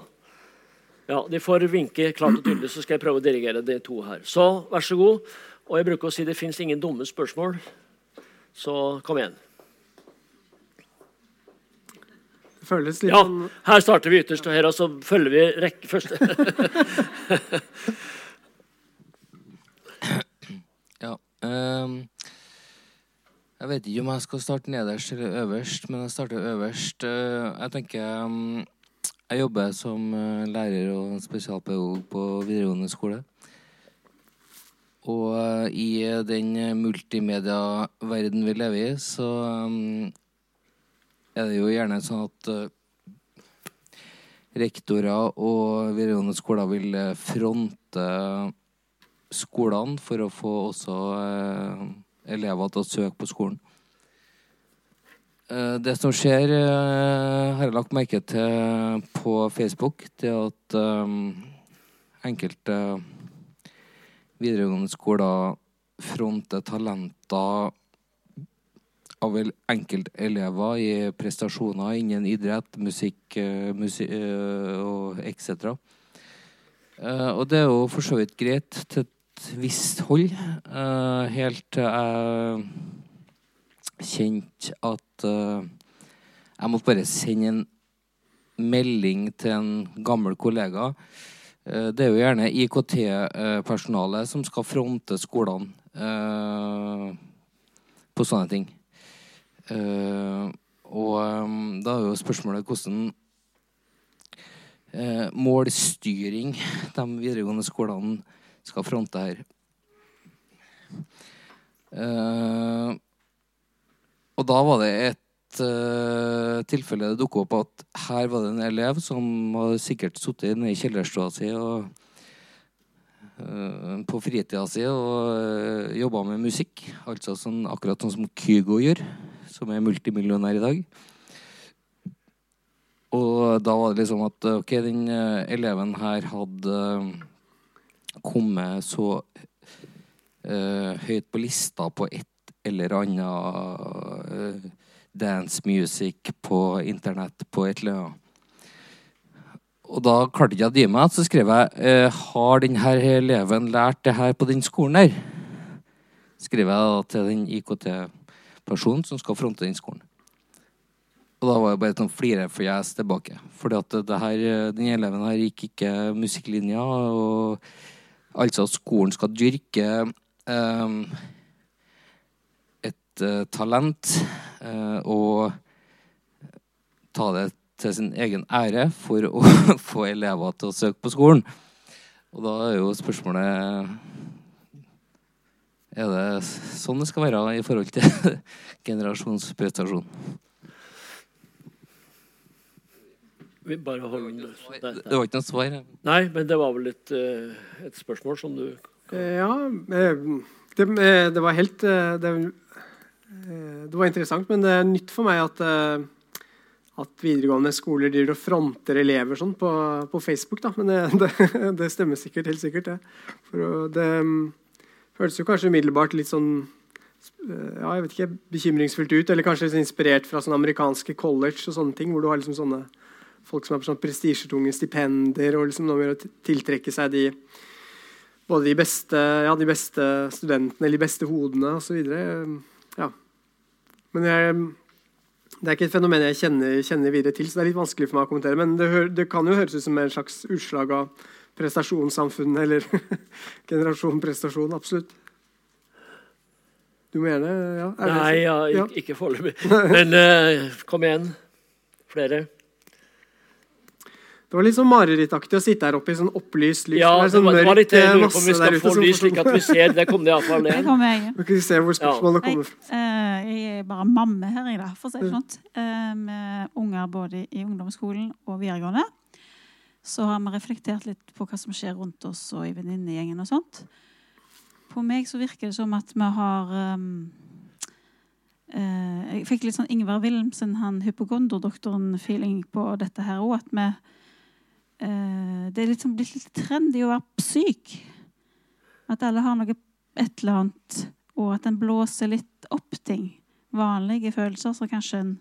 Ja, De får vinke klart og tydelig, så skal jeg prøve å dirigere de to her. Så vær så god. Og jeg bruker å si det fins ingen dumme spørsmål, så kom igjen. Det føles litt Ja, her starter vi ytterst, og her så følger vi rekke først. ja. Um jeg vet ikke om jeg skal starte nederst eller øverst, men jeg starter øverst. Eh, jeg tenker mm, Jeg jobber som eh, lærer og spesialpedagog på videregående skole. Og eh, i den multimediaverdenen vi lever i, så mm, er det jo gjerne sånn at rektorer og videregående skoler vil fronte skolene for å få også elever til å søke på skolen. Eh, det som skjer, eh, har jeg lagt merke til på Facebook, det at um, enkelte videregående skoler fronter talenter av enkeltelever i prestasjoner innen idrett, musikk, musikk og etc. Og det er jo for så vidt greit til visst hold. Uh, helt til jeg kjente at uh, jeg måtte bare sende en melding til en gammel kollega. Uh, det er jo gjerne IKT-personalet som skal fronte skolene på sånne ting. og da er jo spørsmålet hvordan målstyring de videregående skolene skal fronte her. Uh, og da var det et uh, tilfelle det dukket opp at her var det en elev som hadde sikkert sittet nede i kjellerstua si og uh, på fritida si og uh, jobba med musikk. Altså sånn, akkurat sånn som Kygo gjør, som er multimillionær i dag. Og da var det liksom at ok, den eleven her hadde kommet så uh, høyt på lista på et eller annet uh, dance music på internett på et eller annet. Og da klarte ikke jeg å dy meg, så skrev jeg uh, Har denne eleven lært det her på den skolen der? Skrev jeg da til den IKT-personen som skal fronte den skolen. Og da var det bare sånn flirefjes tilbake. Fordi at det her, eleven her gikk ikke musikklinja. Og altså at skolen skal dyrke um, et uh, talent uh, og ta det til sin egen ære for å få elever til å søke på skolen. Og da er jo spørsmålet Er det sånn det skal være i forhold til generasjonsprestasjon? Vi bare holder Det det. det var ikke noe svar. Nei, men det var vel et, eh, et spørsmål som du Eh, Ja, eh, det, det var helt det, eh, det var interessant, men det er nytt for meg at, at videregående skoler driver og fronter elever sånn på, på Facebook. Da. Men det, det, det stemmer sikkert, helt sikkert. Det. For det mm, føles jo kanskje umiddelbart litt sånn ja, jeg vet ikke, bekymringsfullt ut, eller kanskje litt inspirert fra sånne amerikanske college og sånne ting, hvor du har liksom sånne folk som har sånn prestisjetunge stipender og liksom noe med å tiltrekke seg de både de beste, ja, de beste studentene eller de beste hodene osv. Ja. Men jeg, det er ikke et fenomen jeg kjenner, kjenner videre til, så det er litt vanskelig for meg å kommentere. Men det, det kan jo høres ut som en slags utslag av prestasjonssamfunnet eller generasjon prestasjon. Absolutt. Du må gjerne ja, er Nei, Ja. ikke, ikke foreløpig. Men uh, kom igjen. Flere. Det var litt sånn marerittaktig å sitte her oppe i sånn opplyst lys. Ja, det var, det var litt det jeg lurer på om vi skal der ute få lys, slik at vi ser. Det kom det iallfall ned. kommer jeg. Vi kan se hvor spørsmålet ja. kommer fra. eh, jeg er bare mamme her, jeg, da, for å si det sånn. Eh, Med unger både i ungdomsskolen og videregående. Så har vi reflektert litt på hva som skjer rundt oss og i venninnegjengen og sånt. På meg så virker det som at vi har um, uh, Jeg fikk litt sånn Ingvar Wilhelmsen, han hypokonderdoktoren-feeling på dette her òg. At vi eh, Det er liksom blitt litt trendy å være syk. At alle har noe et eller annet, og at en blåser litt opp ting. Vanlige følelser som kanskje en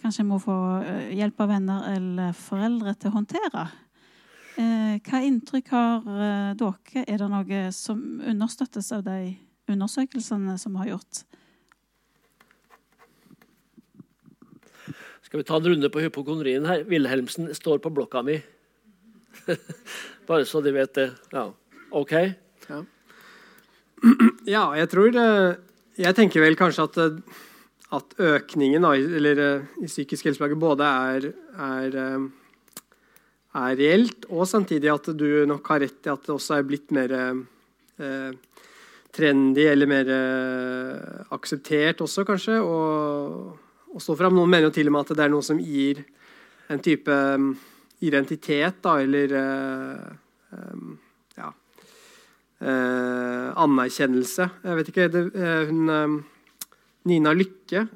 kanskje må få eh, hjelp av venner eller foreldre til å håndtere. Eh, hva inntrykk har eh, dere? Er det noe som understøttes av de undersøkelsene som har gjort? Skal vi ta en runde på hypokondrien her? Wilhelmsen står på blokka mi. Bare så de vet det. Ja. OK? Ja, jeg tror det Jeg tenker vel kanskje at, eh, at økningen av, eller, eh, i psykisk helseplager både er, er, eh, er reelt, og samtidig at du nok har rett i at det også er blitt mer eh, trendy eller mer eh, akseptert også, kanskje, å, å stå fram. Noen mener jo til og med at det er noe som gir en type mm, identitet, da, eller eh, ja, eh, anerkjennelse. Jeg vet ikke, det, eh, hun, eh, Nina Lykke,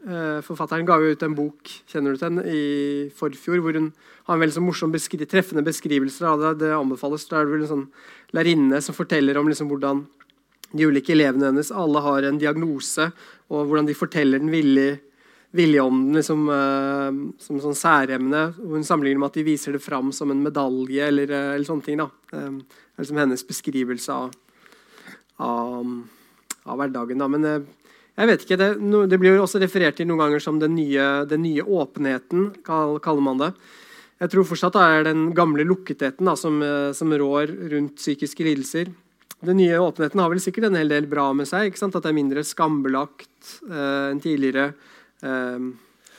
forfatteren, ga jo ut en bok kjenner du den, i forfjor, hvor hun har en veldig sånn morsom beskri treffende beskrivelse av det. Det anbefales. Da er det vel en sånn lærerinne som forteller om liksom hvordan de ulike elevene hennes alle har en diagnose, og hvordan de forteller den villig, villig om den liksom, eh, som sånn særemne. Hun sammenligner med at de viser det fram som en medalje eller, eh, eller sånne ting. da. Um, det er liksom hennes beskrivelse av, av, av hverdagen. Da. Men uh, jeg vet ikke, det, no, det blir jo også referert til noen ganger som den nye, den nye åpenheten, kall, kaller man det. Jeg tror fortsatt det er den gamle lukketheten da, som, som rår rundt psykiske lidelser. Den nye åpenheten har vel sikkert en hel del bra med seg. At det er mindre skambelagt eh, enn tidligere. Eh,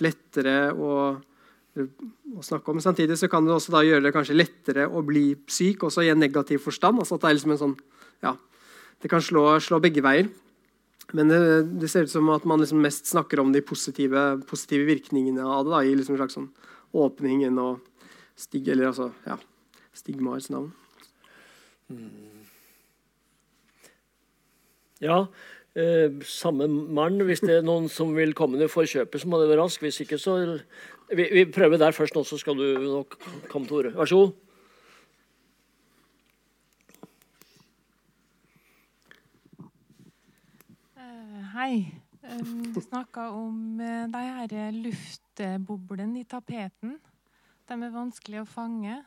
lettere å, å snakke om. Samtidig så kan det også gjøre det kanskje lettere å bli syk, også i en negativ forstand. altså at Det er liksom en sånn, ja, det kan slå, slå begge veier. men det, det, ser ut som at man liksom mest snakker om de positive, positive virkningene av det. Da, I liksom en slags sånn åpningen å stig, eller altså, ja, stigmaets navn. Ja, eh, samme mann. Hvis det er noen som vil komme ned for kjøpet, så må det være rask. Hvis ikke, så vi, vi, prøver der først, nå, så skal du nok komme til orde. Vær så god. Uh, hei. Du snakka om de her luftboblene i tapeten. De er vanskelig å fange.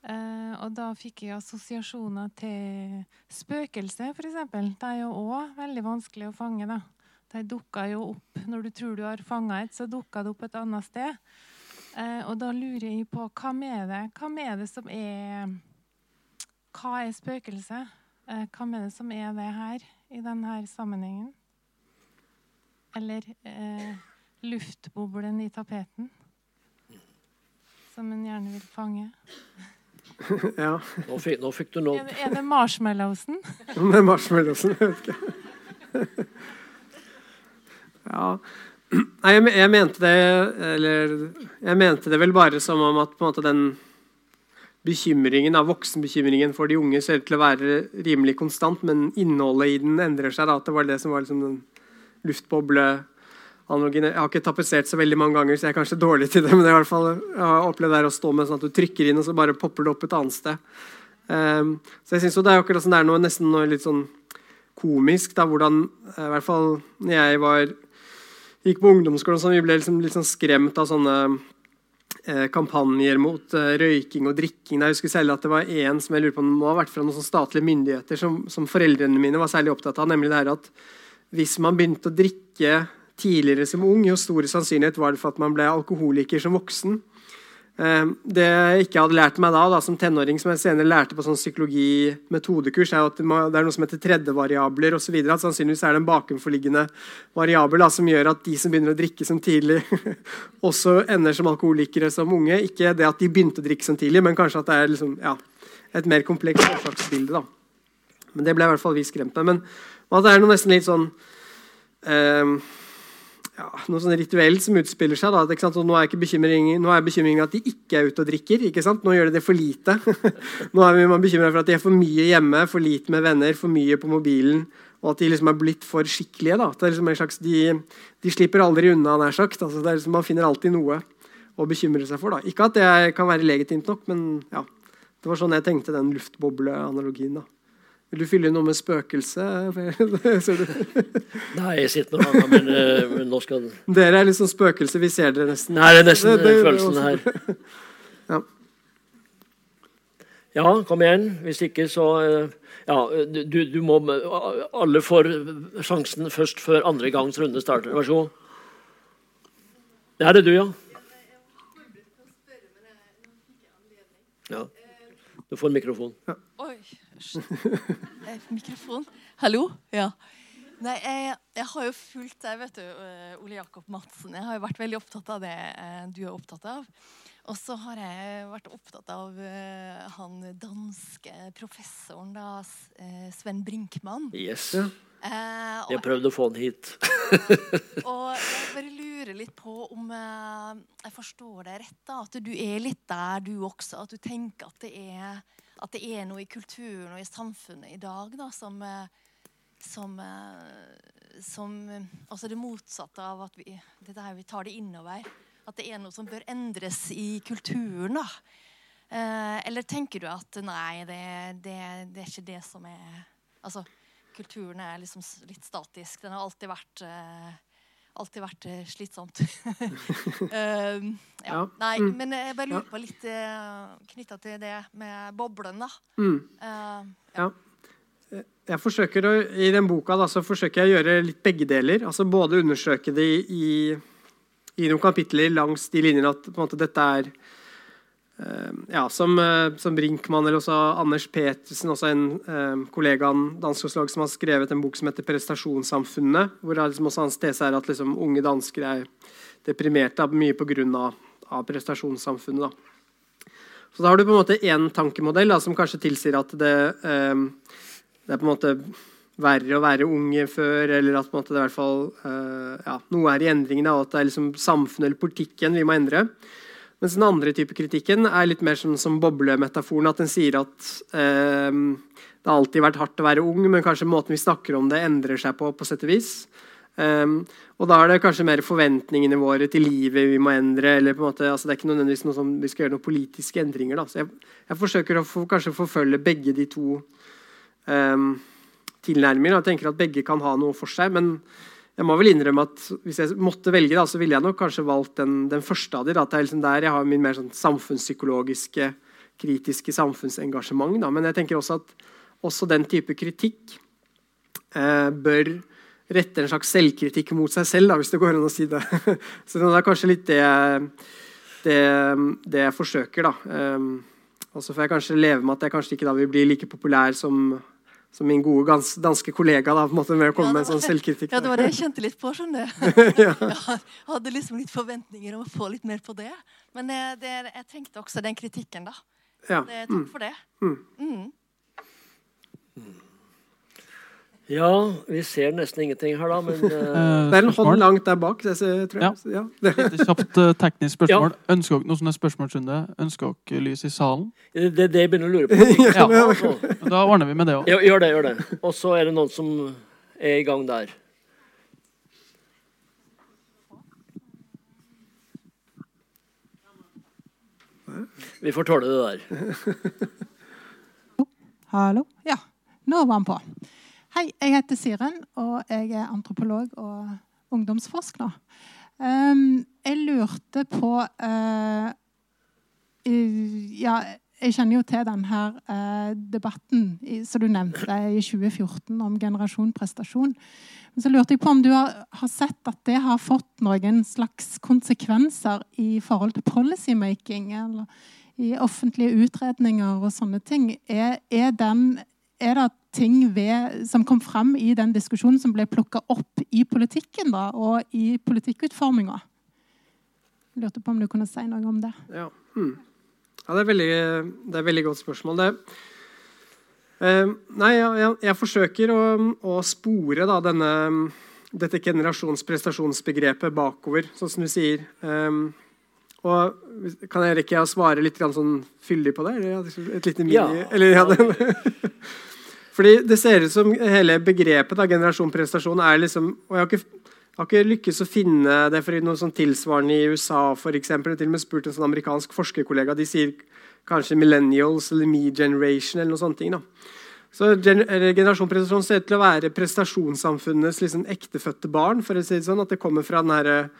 Uh, og da fikk jeg assosiasjoner til spøkelser, f.eks. De er jo òg veldig vanskelig å fange. da. De dukker jo opp når du tror du har fanga et, så dukker det opp et annet sted. Uh, og da lurer jeg på hva med det Hva med det som er Hva er spøkelse? Uh, hva med det som er det her i denne sammenhengen? Eller luftboblen i tapeten? Som en gjerne vil fange. Ja. Nå fikk, nå fikk, du noe Er det, er det marshmallowsen? Med marshmallowsen, jeg vet ikke. ja. Nei, jeg, jeg, mente det Eller jeg mente det vel bare som om at på en måte den bekymringen av voksenbekymringen for de unge ser ut til å være rimelig konstant, men innholdet i den endrer seg. Da, at det var det som var liksom den luftbobleanalogien. Jeg har ikke tapetsert så veldig mange ganger, så jeg er kanskje dårlig til det. Men det er i hvert fall, jeg har opplevd det å stå med sånn at du trykker inn, og så bare popper det opp et annet sted. Um, så jeg synes jo Det er jo akkurat sånn, det er noe nesten noe litt sånn komisk. da, hvordan, I hvert fall når jeg var, gikk på ungdomsskolen, så vi ble liksom, litt sånn skremt av sånne eh, kampanjer mot eh, røyking og drikking. Jeg husker selv at det var en som jeg lurer på må ha vært fra noen sånn statlige myndigheter som, som foreldrene mine var særlig opptatt av, nemlig det her at hvis man begynte å drikke tidligere som ung, jo store sannsynlighet var det for at man ble alkoholiker som voksen. Det jeg ikke hadde lært meg da, da som tenåring, som jeg senere lærte på sånn psykologi-metodekurs, er at det er noe som heter tredjevariabler osv. Sannsynligvis er det en bakenforliggende variabel da, som gjør at de som begynner å drikke som tidlig, også ender som alkoholikere som unge. Ikke det at de begynte å drikke som tidlig, men kanskje at det er liksom, ja, et mer komplekst årsaksbilde. Men det ble i hvert fall vi skremt med. Men at det er noe nesten litt sånn eh, ja, noe sånn rituelt som utspiller seg. Da. Nå er, bekymringen, at de ikke er ute og drikker. Nå gjør de det for lite. nå er man bekymra for at de er for mye hjemme, for lite med venner, for mye på mobilen. Og at de liksom er blitt for skikkelige. liksom slags, de, de slipper aldri unna, nær sagt. Altså, liksom, man finner alltid noe å bekymre seg for. da. Ikke at det kan være legitimt nok, men ja. Det var sånn jeg tenkte den luftbobleanalogien. da. Vil du fylle noe med spøkelse? Nei, jeg sitter med handa, men, eh, men nå skal Dere er liksom spøkelse. Vi ser dere nesten. Nei, det er nesten det, det, følelsen her. ja. ja, kom igjen. Hvis ikke, så eh, Ja, du, du må Alle får sjansen først før andre gangs runde starter. Vær så god. Det er det du, ja. Ja. Du får mikrofon. Ja. Oi. Mikrofon. Hallo? Ja. Nei, jeg, jeg, har jo fulgt deg, vet du, Ole Jakob Madsen. Jeg har jo vært veldig opptatt av det du er opptatt av. Og så har jeg vært opptatt av uh, han danske professoren, da, Sven Brinkmann. Yes. Ja. Uh, jeg prøvde å få han hit. og jeg bare lurer litt på om uh, jeg forstår deg rett. da, At du er litt der, du også. At du tenker at det er at det er noe i kulturen og i samfunnet i dag da, som, som, som Altså det motsatte av at vi, her, vi tar det innover. At det er noe som bør endres i kulturen. da. Eh, eller tenker du at nei, det, det, det, er ikke det som er Altså, kulturen er liksom litt statisk. Den har alltid vært eh, alltid vært slitsomt. uh, ja. Ja. Nei, Mm. men jeg bare lurer på litt uh, knytta til det med boblen, da. Mm. Uh, Ja. Jeg forsøker å, I den boka da, så forsøker jeg å gjøre litt begge deler. altså Både undersøke det i, i noen kapitler langs de linjene at på en måte dette er eh, ja, som, eh, som Brinkmann eller også Anders Petersen, også en eh, kollega av dansk som har skrevet en bok som heter 'Prestasjonssamfunnet'. hvor er liksom Hans tese er at liksom, unge dansker er deprimerte mye pga. Prestasjonssamfunnet. Da. Så da har du på en måte én tankemodell da, som kanskje tilsier at det, eh, det er på en måte verre å være unge før, eller at måte, det i hvert fall eh, ja, noe er i endring, og at det er liksom samfunnet eller politikken vi må endre. Mens den andre type kritikken er litt mer som, som boblemetaforen. At den sier at eh, det har alltid vært hardt å være ung, men kanskje måten vi snakker om det, endrer seg på på sett og vis. Um, og da er det kanskje mer forventningene våre til livet vi må endre. eller på en måte, altså Det er ikke nødvendigvis noe som vi skal gjøre noen politiske endringer. da, så Jeg, jeg forsøker å for, kanskje forfølge begge de to um, tilnærminger. Jeg tenker at begge kan ha noe for seg. Men jeg må vel innrømme at hvis jeg måtte velge, da, så ville jeg nok kanskje valgt den, den første av de. Da, at det er liksom der jeg har min mer sånn samfunnspsykologiske, kritiske samfunnsengasjement. Da. Men jeg tenker også at også den type kritikk eh, bør rette en slags selvkritikk mot seg selv, da, hvis det går an å si det. så det er kanskje litt det, det, det jeg forsøker. da. Um, og så får jeg kanskje leve med at jeg kanskje ikke da vil bli like populær som som min gode gans, danske kollega da, på en måte med å komme ja, med en sånn selvkritikk. Ja, det var det jeg kjente litt på. skjønner du. ja. Jeg hadde liksom litt forventninger om å få litt mer på det. Men det, det, jeg trengte også den kritikken, da. Ja. Det, takk mm. for det. Mm. Mm. Ja, vi ser nesten ingenting her, da, men uh... Det er en hånd langt der bak. Jeg, tror jeg. Ja. ja. Et kjapt uh, teknisk spørsmål. Ja. Ønsker dere noe sånne spørsmålsrunde? Ønsker dere lys i salen? Det er det jeg begynner å lure på. ja. Da ordner vi med det òg. Gjør det. gjør det. Og så er det noen som er i gang der. Vi får tåle det der. Hallo? Ja, nå var han på. Hei, jeg heter Siren, og jeg er antropolog og ungdomsforsker. Um, jeg lurte på uh, Ja, jeg kjenner jo til denne uh, debatten i, som du nevnte i 2014 om generasjon prestasjon. Men så lurte jeg på om du har, har, sett at det har fått noen slags konsekvenser i forhold til policymaking, eller i offentlige utredninger og sånne ting. Er, er, den, er det ting ved, som kom fram i den diskusjonen som ble plukka opp i politikken da, og i politikkutforminga. Lurte på om du kunne si noe om det. Ja, hmm. ja det, er veldig, det er et veldig godt spørsmål. Det, uh, nei, jeg, jeg, jeg, forsøker å, å spore da, denne, dette generasjonsprestasjonsbegrepet bakover, sånn som du sier. Um, og Kan jeg rekke å svare litt sånn fyldig på det? Et lite mini, ja. Eller, ja, Fordi det ser ut som hele begrepet da, generasjon prestasjon er liksom og jeg har ikke jeg har ikke lykkes å finne det for noe sånn tilsvarende i USA. For eksempel. Jeg har til og med spurt en sånn amerikansk forskerkollega. De sier kanskje 'millennials' eller 'me generation' eller noe ting. Da. Så Generasjon prestasjon ser ut til å være prestasjonssamfunnets liksom, ektefødte barn. for å si det sånn, At det kommer fra denne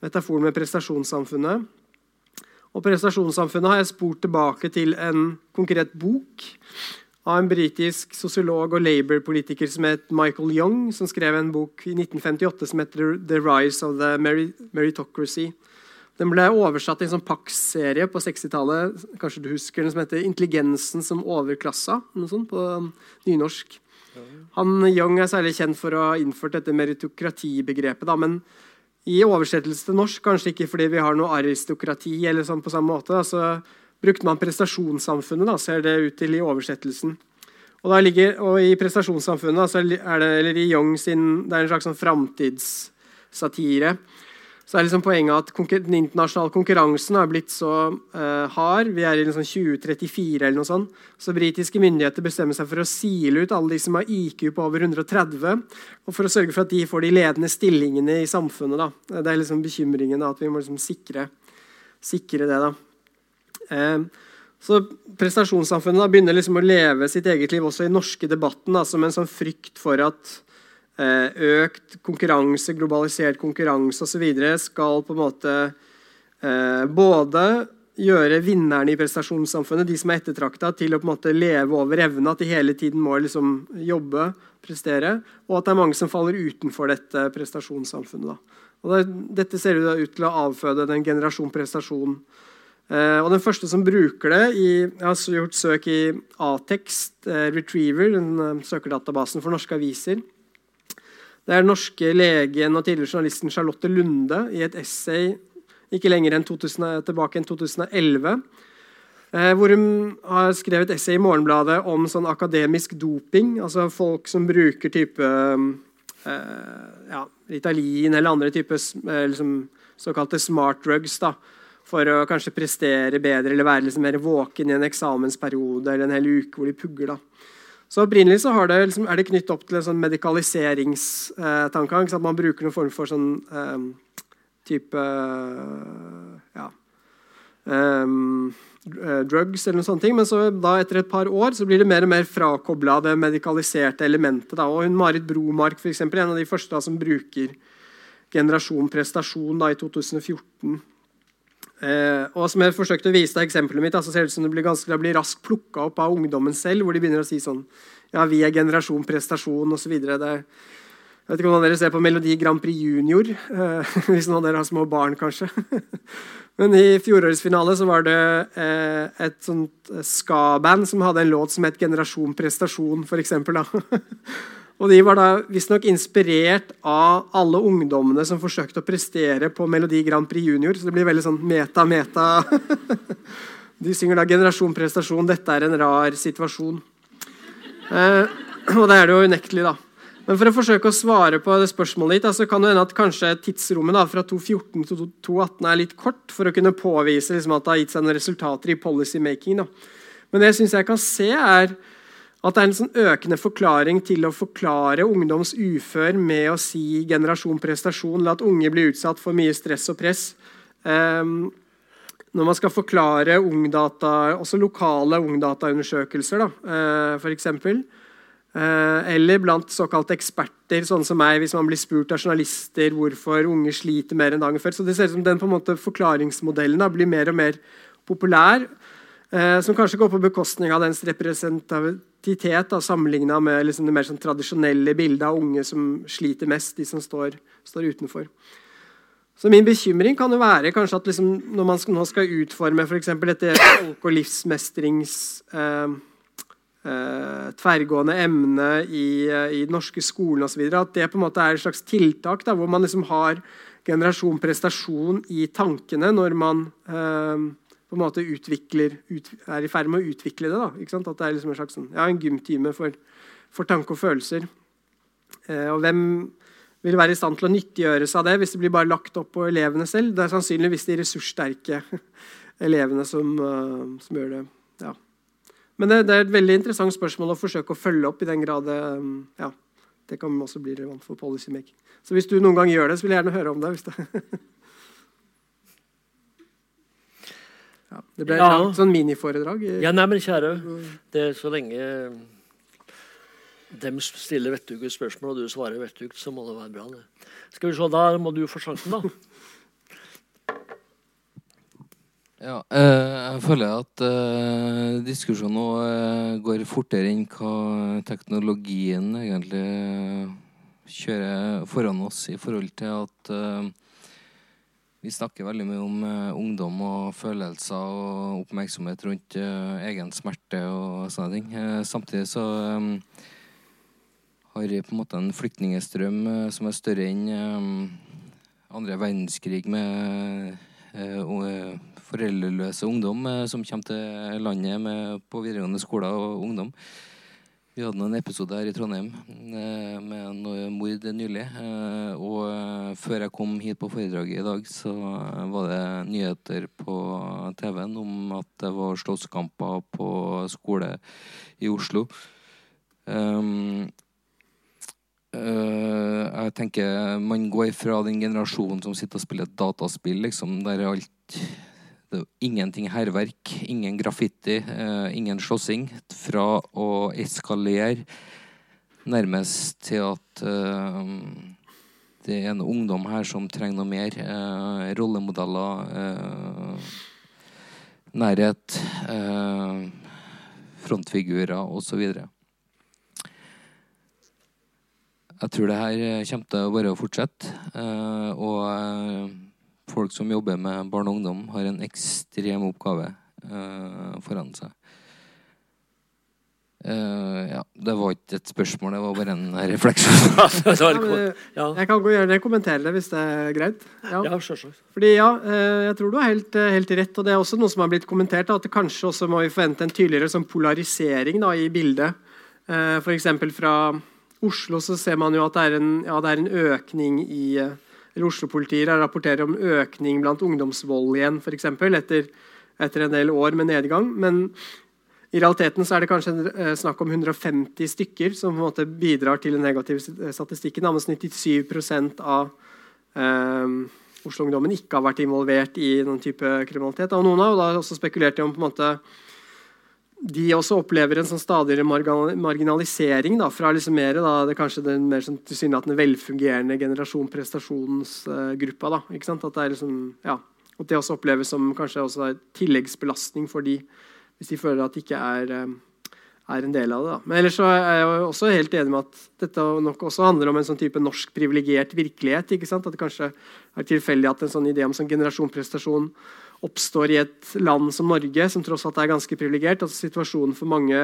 metaforen med prestasjonssamfunnet. Og prestasjonssamfunnet har jeg spurt tilbake til en konkret bok av en britisk sosiolog og Labour-politiker som het Michael Young, som skrev en bok i 1958 som heter 'The Rise of the Meritocracy'. Den ble oversatt i en sånn Pax-serie på 60-tallet kanskje du husker den, som heter 'Intelligensen som overklassa'. noe sånt på nynorsk. Han Young er særlig kjent for å ha innført dette meritokratibegrepet. Da, men i oversettelse til norsk, kanskje ikke fordi vi har noe aristokrati, eller sånn på samme måte, altså brukte man prestasjonssamfunnet, da, ser det ut til i oversettelsen. Og, ligger, og I prestasjonssamfunnet altså er det, eller i Young sin, det er en slags sånn framtidssatire. Så er liksom poenget at Den internasjonale konkurransen har blitt så uh, hard. Vi er i liksom 2034 eller noe sånt. Så britiske myndigheter bestemmer seg for å sile ut alle de som har IQ på over 130, og for å sørge for at de får de ledende stillingene i samfunnet. Da. Det er liksom bekymringen da, at vi må liksom sikre, sikre det. da. Eh, så prestasjonssamfunnet da, begynner liksom å leve sitt eget liv også i norske debatten da, som en sånn frykt for at eh, økt konkurranse, globalisert konkurranse osv. skal på en måte eh, både gjøre vinnerne i prestasjonssamfunnet, de som er ettertrakta, til å på en måte leve over evne. At de hele tiden må liksom jobbe, prestere. Og at det er mange som faller utenfor dette prestasjonssamfunnet. Da. Og det, dette ser ut til å avføde den generasjon prestasjon og Den første som bruker det i, Jeg har gjort søk i Atext uh, Retriever, den uh, søkerdatabasen for norske aviser. Det er den norske legen og tidligere journalisten Charlotte Lunde i et essay ikke lenger enn 2000, tilbake enn 2011. Eh, hvor hun har skrevet et essay i Morgenbladet om sånn akademisk doping. Altså folk som bruker type eh, ja, Ritalin eller andre typer eh, liksom, såkalte smart drugs da, for å kanskje prestere bedre eller være liksom mer våken i en eksamensperiode eller en hel uke hvor de pugger. da. Så Opprinnelig så det, liksom, er det knyttet opp til en sånn medikaliseringstankegang. at man bruker noen form for sånn eh, type ja, um, drugs eller noen sånne ting. Men så da etter et par år så blir det mer og mer frakobla det medikaliserte elementet. Da. Og hun Marit Bromark for eksempel, en av de første da, som bruker generasjon prestasjon da, i 2014. Eh, og som jeg forsøkte å vise deg eksempelet mitt, så ser det ut som det blir, ganske, det blir raskt plukka opp av ungdommen selv, hvor de begynner å si sånn Ja, vi er generasjon prestasjon osv. Jeg vet ikke om dere ser på Melodi Grand Prix Junior, eh, hvis noen av dere har små barn, kanskje. Men i fjorårets finale så var det eh, et sånt ska-band som hadde en låt som het 'Generasjon prestasjon', f.eks. Og de var da visstnok inspirert av alle ungdommene som forsøkte å prestere på Melodi Grand Prix Junior. Så det blir veldig sånn meta-meta. De synger da 'Generasjon prestasjon'. Dette er en rar situasjon. Eh, og det er det jo unektelig, da. Men for å forsøke å svare på det spørsmålet ditt, så kan det hende at kanskje tidsrommet da, fra 2014 til 2018 er litt kort for å kunne påvise liksom, at det har gitt seg noen resultater i policymaking. Men det jeg syns jeg kan se, er at det er en sånn økende forklaring til å forklare ungdoms ufør med å si generasjon prestasjon, eller at unge blir utsatt for mye stress og press. Um, når man skal forklare ungdata, også lokale ungdataundersøkelser, da, uh, f.eks. Uh, eller blant såkalte eksperter, sånn som meg, hvis man blir spurt av journalister hvorfor unge sliter mer enn dagen før. Så det ser ut som den på en måte forklaringsmodellen da, blir mer og mer populær. Uh, som kanskje går på bekostning av dens representativ identitet sammenligna med liksom det mer sånn tradisjonelle bildet av unge som sliter mest, de som står, står utenfor. Så Min bekymring kan jo være kanskje at liksom, når man skal, nå skal utforme for dette folk- og livsmestrings eh, eh, tverrgående emnet i, eh, i, den norske skolen osv., at det på en måte er et slags tiltak da, hvor man liksom har generasjon prestasjon i tankene når man eh, på en måte utvikler, ut, er i ferd med å utvikle det. da? At det er liksom en slags sånn, ja, en gymtime for, for tanke og følelser. Eh, og hvem vil være i stand til å nyttiggjøre seg av det hvis det blir bare lagt opp på elevene selv? Det er sannsynligvis de ressurssterke elevene som, uh, som gjør det. Ja. Men det, det, er et veldig interessant spørsmål å forsøke å følge opp i den grad det, um, ja, det kan også bli relevant for policymaking. Så hvis du noen gang gjør det, så vil jeg gjerne høre om det. hvis det Ja, det ble ja. langt sånn miniforedrag. Ja, nei, men kjære, det er så lenge de stiller vettuge spørsmål, og du svarer vettugt, så må det være bra. det. Skal vi se, Da må du få sjansen, da. Ja, eh, jeg føler at eh, diskusjonen nå eh, går fortere enn hva teknologien egentlig kjører foran oss i forhold til at eh, vi snakker veldig mye om uh, ungdom og følelser og oppmerksomhet rundt uh, egen smerte og sånne ting. Uh, samtidig så um, har vi på en måte en flyktningestrøm som er større enn andre verdenskrig med foreldreløse ungdom som kommer til landet med, på videregående skoler og ungdom. Vi hadde en episode her i Trondheim eh, med noe mord nylig. Eh, og eh, før jeg kom hit på foredraget i dag, så var det nyheter på TV-en om at det var slåsskamper på skole i Oslo. Um, uh, jeg tenker Man går fra den generasjonen som sitter og spiller dataspill, liksom, der alt det var ingenting hærverk, ingen graffiti, eh, ingen slåssing. Fra å eskalere nærmest til at eh, det er en ungdom her som trenger noe mer. Eh, rollemodeller, eh, nærhet, eh, frontfigurer osv. Jeg tror det her kommer til å bare fortsette. Eh, og folk som jobber med barn og ungdom, har en ekstrem oppgave uh, foran seg. Uh, ja, det var ikke et spørsmål, det var bare en refleksjon. Ja, men. Jeg kan gå gjerne kommentere det hvis det er greit. Ja. Ja. Fordi ja, eh, jeg tror du har helt, helt rett, og det er også noe som har blitt kommentert, at det kanskje også må vi forvente en tydeligere sånn polarisering da, i bildet. Eh, For eksempel fra Oslo så ser man jo at det er en, ja, det er en økning i eh, eller Oslo-politiet rapporterer om økning blant ungdomsvold igjen, f.eks. Etter, etter en del år med nedgang. Men i realiteten så er det kanskje eh, snakk om 150 stykker som bidrar til den negative st- statistikken. Mens 97 av eh, Oslo-ungdommen ikke har vært involvert i noen type kriminalitet. Og noen har også spekulert i om måte de også opplever en sånn stadigere marginalisering da, fra liksom mer, da, det kanskje den mer sånn tilsynelatende velfungerende generasjon prestasjonsgruppa. da? At det liksom, ja, at det også oppleves som kanskje også en tilleggsbelastning for de, hvis de føler at de ikke er, eh, er en del av det. Da. Men ellers så er jeg også helt enig med at dette nok også handler om en sånn type norsk privilegert virkelighet. ikke sant? At det kanskje er tilfeldig at en sånn idé om sånn generasjonprestasjon oppstår i et land som Norge, som tross alt er ganske privilegert. Altså situasjonen for mange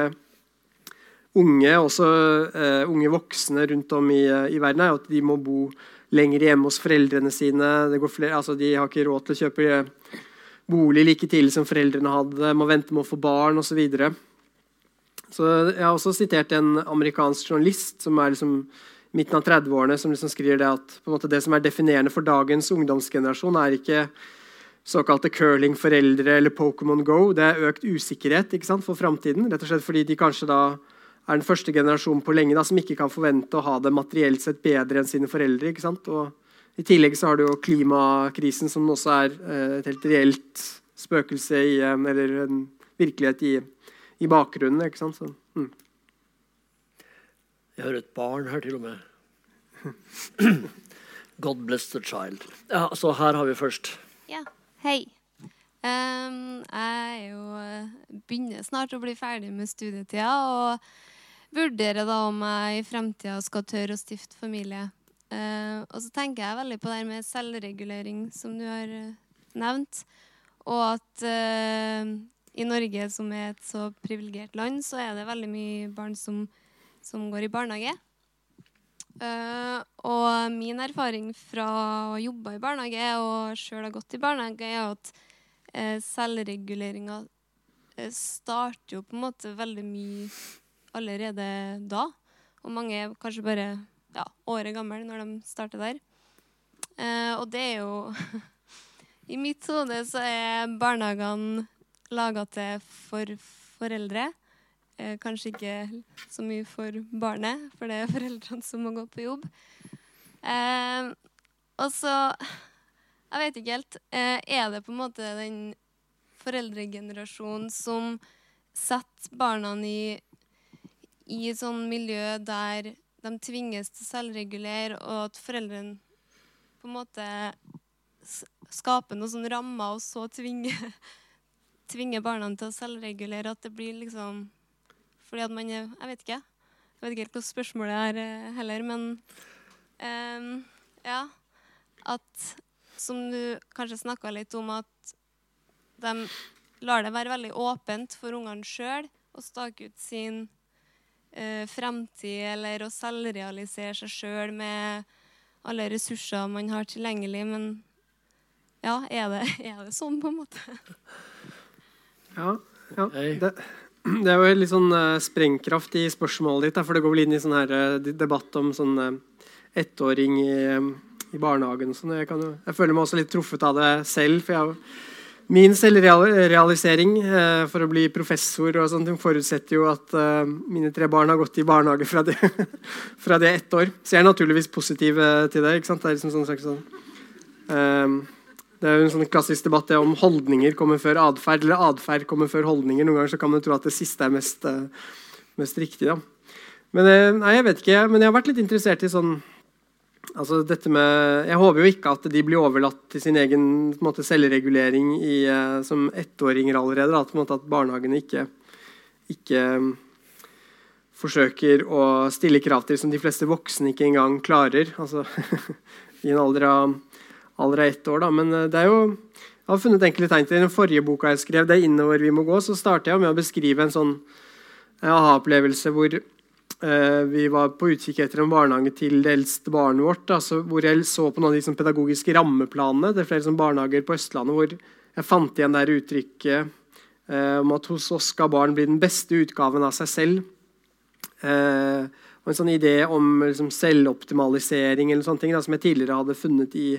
unge, også uh, unge voksne rundt om i, eh, i verden, er at de må bo lenger hjemme hos foreldrene sine. Flere, altså de har ikke råd til å kjøpe eh, bolig like tidlig som foreldrene hadde, må vente med å få barn osv. Så, videre. så jeg har også sitert en amerikansk journalist som er liksom midten av 30-årene, som liksom skriver det at måte det som er definerende for dagens ungdomsgenerasjon, er ikke såkalte curlingforeldre eller Pokémon Go. Det er økt usikkerhet ikke sant, for framtiden. Rett og slett fordi de kanskje da er den første generasjonen på lenge da, som ikke kan forvente å ha det materielt sett bedre enn sine foreldre. ikke sant? Og I tillegg så har du jo klimakrisen, som også er eh, et helt reelt spøkelse i, eller en virkelighet i, i bakgrunnen. ikke sant? Så, mm. Jeg hører et barn her, til og med. God bless the child. Ja, Så her har vi først. Ja, hei. Um, jeg er jo eh, begynner snart å bli ferdig med studietida og vurderer da om jeg i fremtida skal tørre å stifte familie. Uh, og så tenker jeg veldig på det her med selvregulering, som du har eh, nevnt. Og at uh, i Norge, som er et så privilegert land, så er det veldig mye barn som, som går i barnehage. Eh, og min erfaring fra å jobbe i barnehage og sjøl ha gått i barnehage, er at uh, selvreguleringa eh, starter jo på en måte veldig mye allerede da. Og mange er kanskje bare ja, året gamle når de starter der. Uh, og det er jo I mitt hode så er barnehagene laga til for foreldre. Eh, kanskje ikke så mye for barnet, for det er foreldrene som må gå på jobb. Eh, og så Jeg vet ikke helt. Eh, er det på en måte den foreldregenerasjonen som setter barna i, i sånn miljø der de tvinges til å selvregulere, og at foreldrene på en måte skaper noen sånne rammer, og så tvinger, tvinger barna til å selvregulere? At det blir liksom Fordi at man er Jeg vet ikke. Jeg vet ikke helt hva spørsmålet er eh, heller, men um, ja. At som du kanskje snakka litt om, at de lar det være veldig åpent for ungene sjøl å stake ut sin uh, fremtid eller å selvrealisere seg sjøl med alle ressurser man har tilgjengelig. Men ja, er det, er det sånn, på en måte? Ja, ja. Det, det er jo litt sånn eh, sprengkraft i spørsmålet ditt. for Det går vel inn i sånn her eh, debatt om sånn eh, ettåring i, i barnehagen. og Sånn. Jeg, jo, jeg føler meg også litt truffet av det selv. for jeg Min selvrealisering for å bli professor og sånt, hun forutsetter jo at mine tre barn har gått i barnehage fra de, fra de er ett år. Så jeg er naturligvis positiv til det. ikke sant? Det er liksom sånn slags sånn det er jo en sånn klassisk debatt om holdninger kommer før atferd, eller atferd kommer før holdninger. Noen ganger kan man tro at det siste er mest, eh, mest riktig. Da. Men eh, nei, jeg vet ikke, men jeg har vært litt interessert i sånn altså dette med, Jeg håper jo ikke at de blir overlatt til sin egen måte, selvregulering i, eh, som ettåringer allerede. Da, på en måte, at barnehagene ikke, ikke forsøker å stille krav til som de fleste voksne ikke engang klarer. altså I en alder av, alder av ett år. Da. Men eh, det er jo jeg har funnet enkelte tegn til I den forrige boka jeg skrev, det er 'Innover vi må gå', så starter jeg med å beskrive en sånn aha-opplevelse hvor eh, vi var på utkikk etter en barnehage til det eldste barnet vårt. Altså, hvor jeg så på noen av de sånn, pedagogiske rammeplanene. Det er flere sånn, barnehager på Østlandet hvor jeg fant igjen det uttrykket eh, om at hos oss skal barn bli den beste utgaven av seg selv. Eh, og en sånn idé om liksom, selvoptimalisering eller sånne ting da, som jeg tidligere hadde funnet i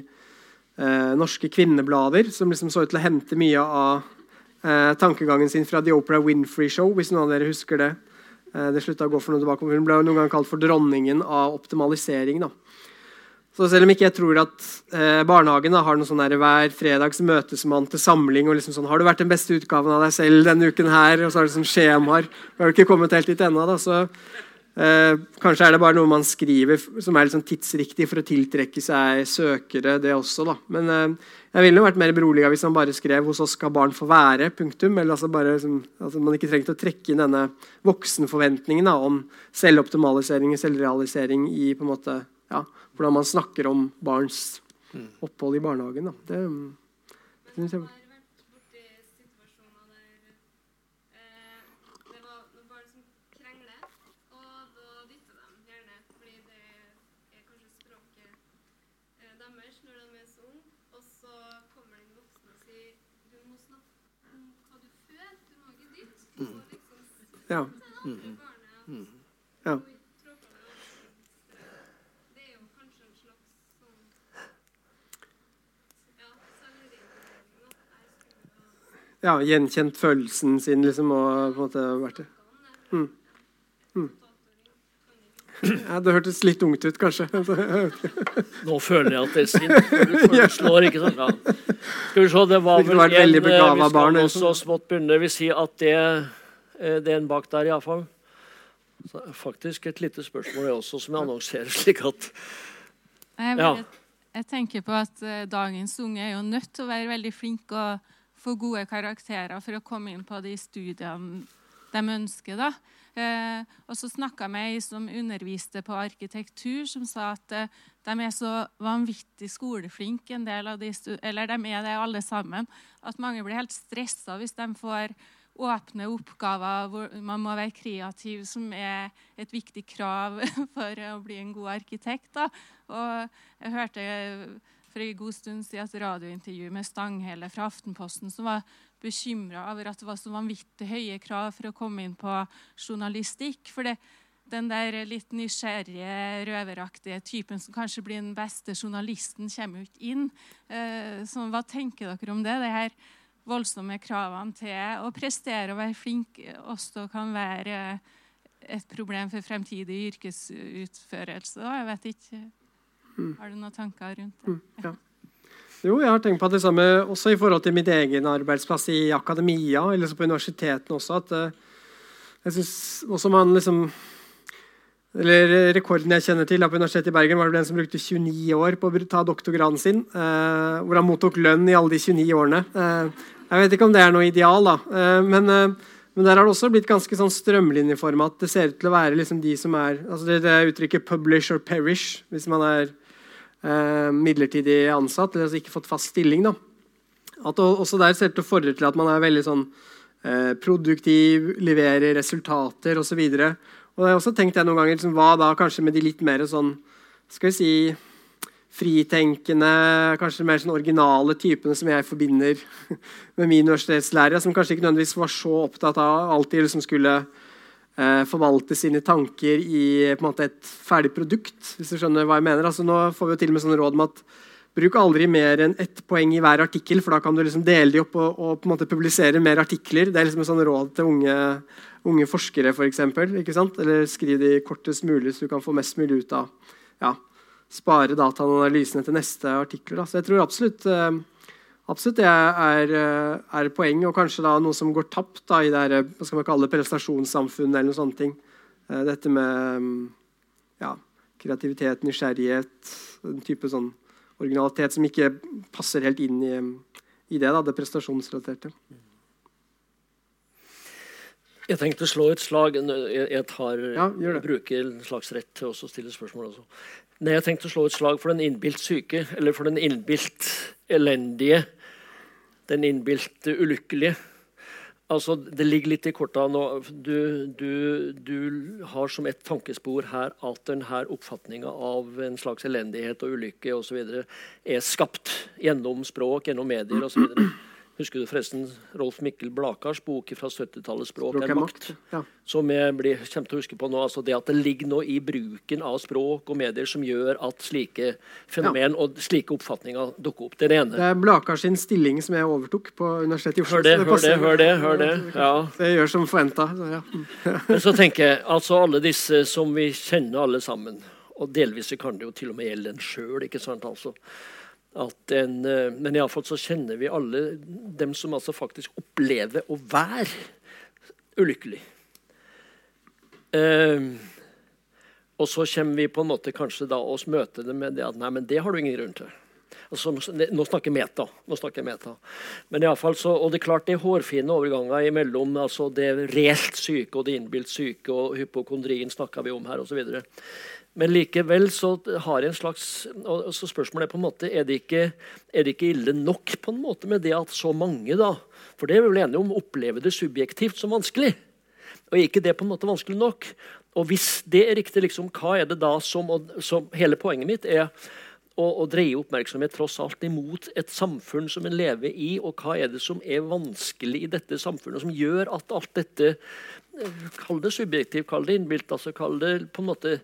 eh, norske kvinneblader, som liksom så ut til å hente mye av eh, tankegangen sin fra The Oprah Winfrey Show, hvis noen av dere husker det. Eh, det slutta å gå for noe tilbake. Hun ble jo noen gang kalt for dronningen av optimalisering. da. Så selv om ikke jeg tror at eh, barnehagen da, har noen sånn der, hver fredags møtesmann til samling og liksom sånn, Har du vært den beste utgaven av deg selv denne uken her? Og så har du sånn skjemaer. Vi har ikke kommet helt dit ennå. Så eh, kanskje er det bare noe man skriver som er liksom tidsriktig for å tiltrekke seg søkere, det også. da. Men eh, jeg ville jo vært mer beroliga hvis man bare skrev 'hos oss skal barn få være'. punktum, eller altså bare liksom, altså Man ikke trengte å trekke inn denne voksenforventningen da, om selvoptimalisering og selvrealisering i på en måte, ja, hvordan man snakker om barns opphold i barnehagen. Da. Det, det synes jeg Ja. ja. ja, gjenkjent følelsen sin liksom, og på en måte vært det. Mm. Mm. Ja, det hørtes litt ungt ut, kanskje. Nå føler jeg at det er sint. Du slår, ikke sant? Ja. Skal vi se, det var vel en eh, Vi skal barn, også liksom. smått begynne. Det vil si at det, det er en bak der, iallfall. Faktisk et lite spørsmål, jeg også, som jeg annonserer slik at Jeg, Ja. jeg tenker på at eh, dagens unge er jo nødt til å være veldig flinke og få gode karakterer for å komme inn på de studiene de ønsker. da. Eh, og så snakka jeg med ei som underviste på arkitektur, som sa at eh, de er så vanvittig skoleflinke, en del av de eller de er det alle sammen, at mange blir helt stressa hvis de får åpne oppgaver hvor man må være kreativ, som er et viktig krav for å bli en god arkitekt. Da. Og jeg hørte for en god stund siden et radiointervju med Stanghelle fra Aftenposten, som var bekymra over at det var så vanvittig høye krav for å komme inn på journalistikk. For det, den der litt nysgjerrige, røveraktige typen som kanskje blir den beste journalisten, kommer jo ikke inn. Eh, så hva tenker dere om det? det her voldsomme kravene til å prestere og være flink også kan være et problem for fremtidig yrkesutførelse. Da. Jeg vet ikke. Har du noen tanker rundt det? Mm, ja. Jo, jeg har tenkt på det samme også i forhold til mitt egen arbeidsplass i akademia, eller på universitetene også, at eh, jeg synes også man liksom eller Rekorden jeg kjenner til da, på Universitetet i Bergen, var det den som brukte 29 år på å ta doktorgraden sin. Eh, hvor han mottok lønn i alle de 29 årene. Eh, jeg vet ikke om det er noe ideal, da. Eh, men, eh, men der har det også blitt ganske sånn strømlinjeforma. At det ser ut til å være liksom de som er altså det, det uttrykket 'publish or perish' hvis man er eh, midlertidig ansatt eller altså ikke fått fast stilling. da. At også der ser det til å fordre til at man er veldig sånn produktiv, leverer resultater osv. Og jeg har også tenkt jeg noen ganger, liksom, Hva da kanskje med de litt mer sånn skal vi si, fritenkende, kanskje mer sånn originale typene som jeg forbinder med min universitetslærer, som kanskje ikke nødvendigvis var så opptatt av alltid liksom skulle eh, forvalte sine tanker i måte, et ferdig produkt. hvis du skjønner hva jeg mener. Altså, nå får vi jo til og med sånn råd om at Bruk aldri mer enn ett poeng i hver artikkel, for da kan du liksom dele de opp og, og på en måte publisere mer artikler. Det er liksom en sånn råd til unge, unge forskere, for eksempel? Eller skriv de kortest mulig, så du kan få mest mulig ut av ja, Spare dataanalysene til neste artikler. Da. Så jeg tror absolutt, eh, absolutt det er, eh, er poeng, og kanskje da noe som går tapt da, i det her, hva skal man kalle det, prestasjonssamfunnet eller noen sånne ting. Eh, Dette med mm, ja, kreativitet, nysgjerrighet, en type sånn originalitet som ikke passer helt inn i, i det, da, det prestasjonsrelaterte. Jeg tenkte å slå et slag Jeg, tar, Ja, bruker en slags rett til å stille spørsmål. Også. Nei, jeg tenkte å slå et slag for den innbilt syke, eller for den innbilt elendige. Den innbilt ulykkelige. Altså, Det ligger litt i korta nå. Du, du, du har som et tankespor her at denne oppfatninga av en slags elendighet og ulykke videre er skapt gjennom språk, gjennom medier osv. Husker du forresten Rolf Mikkel Blakars bok fra 70-tallet 'Språk, Språk er er makt'? Ja. Som jeg blir, kommer til å huske på nå, altså Det at det ligger noe i bruken av språk og medier som gjør at slike fenomen og slike oppfatninger dukker opp. Det er det ene. Det er Blakars sin stilling som jeg overtok på Universitetet i Oslo. Hør det, hør det, hør det, hør det. Ja. Det gjør som forventa. Ja. Men så tenker jeg, altså alle disse som vi kjenner alle sammen, og delvis kan det jo til og med gjelde en sjøl, ikke sant, altså. At en, eh, men iallfall så kjenner vi alle dem som altså faktisk opplever å være ulykkelig. Eh, og så kommer vi på en måte kanskje da oss møte det med det at nei, men det har du ingen grunn til. Altså, nå snakker meta. Nå snakker meta. Men i alle fall så, og det er klart det er hårfine overganger imellom altså det reelt syke og det innbilt syke, og hypokondrien snakka vi om her osv. Men likevel så har en slags og så Spørsmålet er på en måte, er det, ikke, er det ikke ille nok på en måte med det at så mange da, for det er vi vel enige om, opplever det subjektivt som vanskelig? Og er ikke det på en måte vanskelig nok? Og hvis det er riktig, liksom, hva er det da som, og, som Hele poenget mitt er å, å dreie oppmerksomhet tross alt imot et samfunn som en lever i, og hva er det som er vanskelig i dette samfunnet, som gjør at alt dette eh, Kall det subjektivt, kall det innbilt, altså kall det på en måte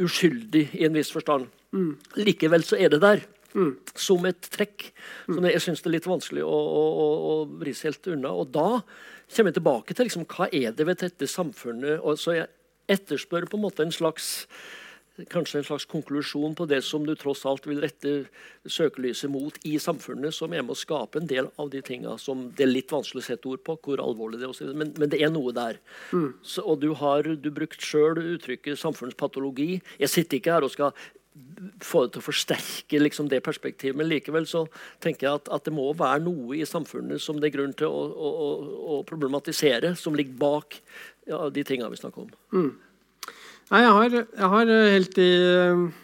uskyldig i en viss forstand. Mm. Likevel så er det der. Som et trekk som jeg syns er litt vanskelig å, å, å, å vri helt unna. Og da kommer jeg tilbake til liksom, hva er det ved dette samfunnet. Og så jeg etterspør på en måte en slags kanskje en slags konklusjon på det som du tross alt vil rette søkelyset mot i samfunnet, som er med å skape en del av de tinga som det er litt vanskelig å sette ord på, hvor alvorlig det er, men, men det er noe der. Mm. Så, og du har du brukt sjøl uttrykket samfunnspatologi. Jeg sitter ikke her og skal få det til å forsterke liksom, det perspektivet, men likevel så tenker jeg at, at, det må være noe i samfunnet som det er grunn til å, å, å, å problematisere, som ligger bak ja, de tinga vi snakker om. Mm. Nei, jeg har, jeg har helt i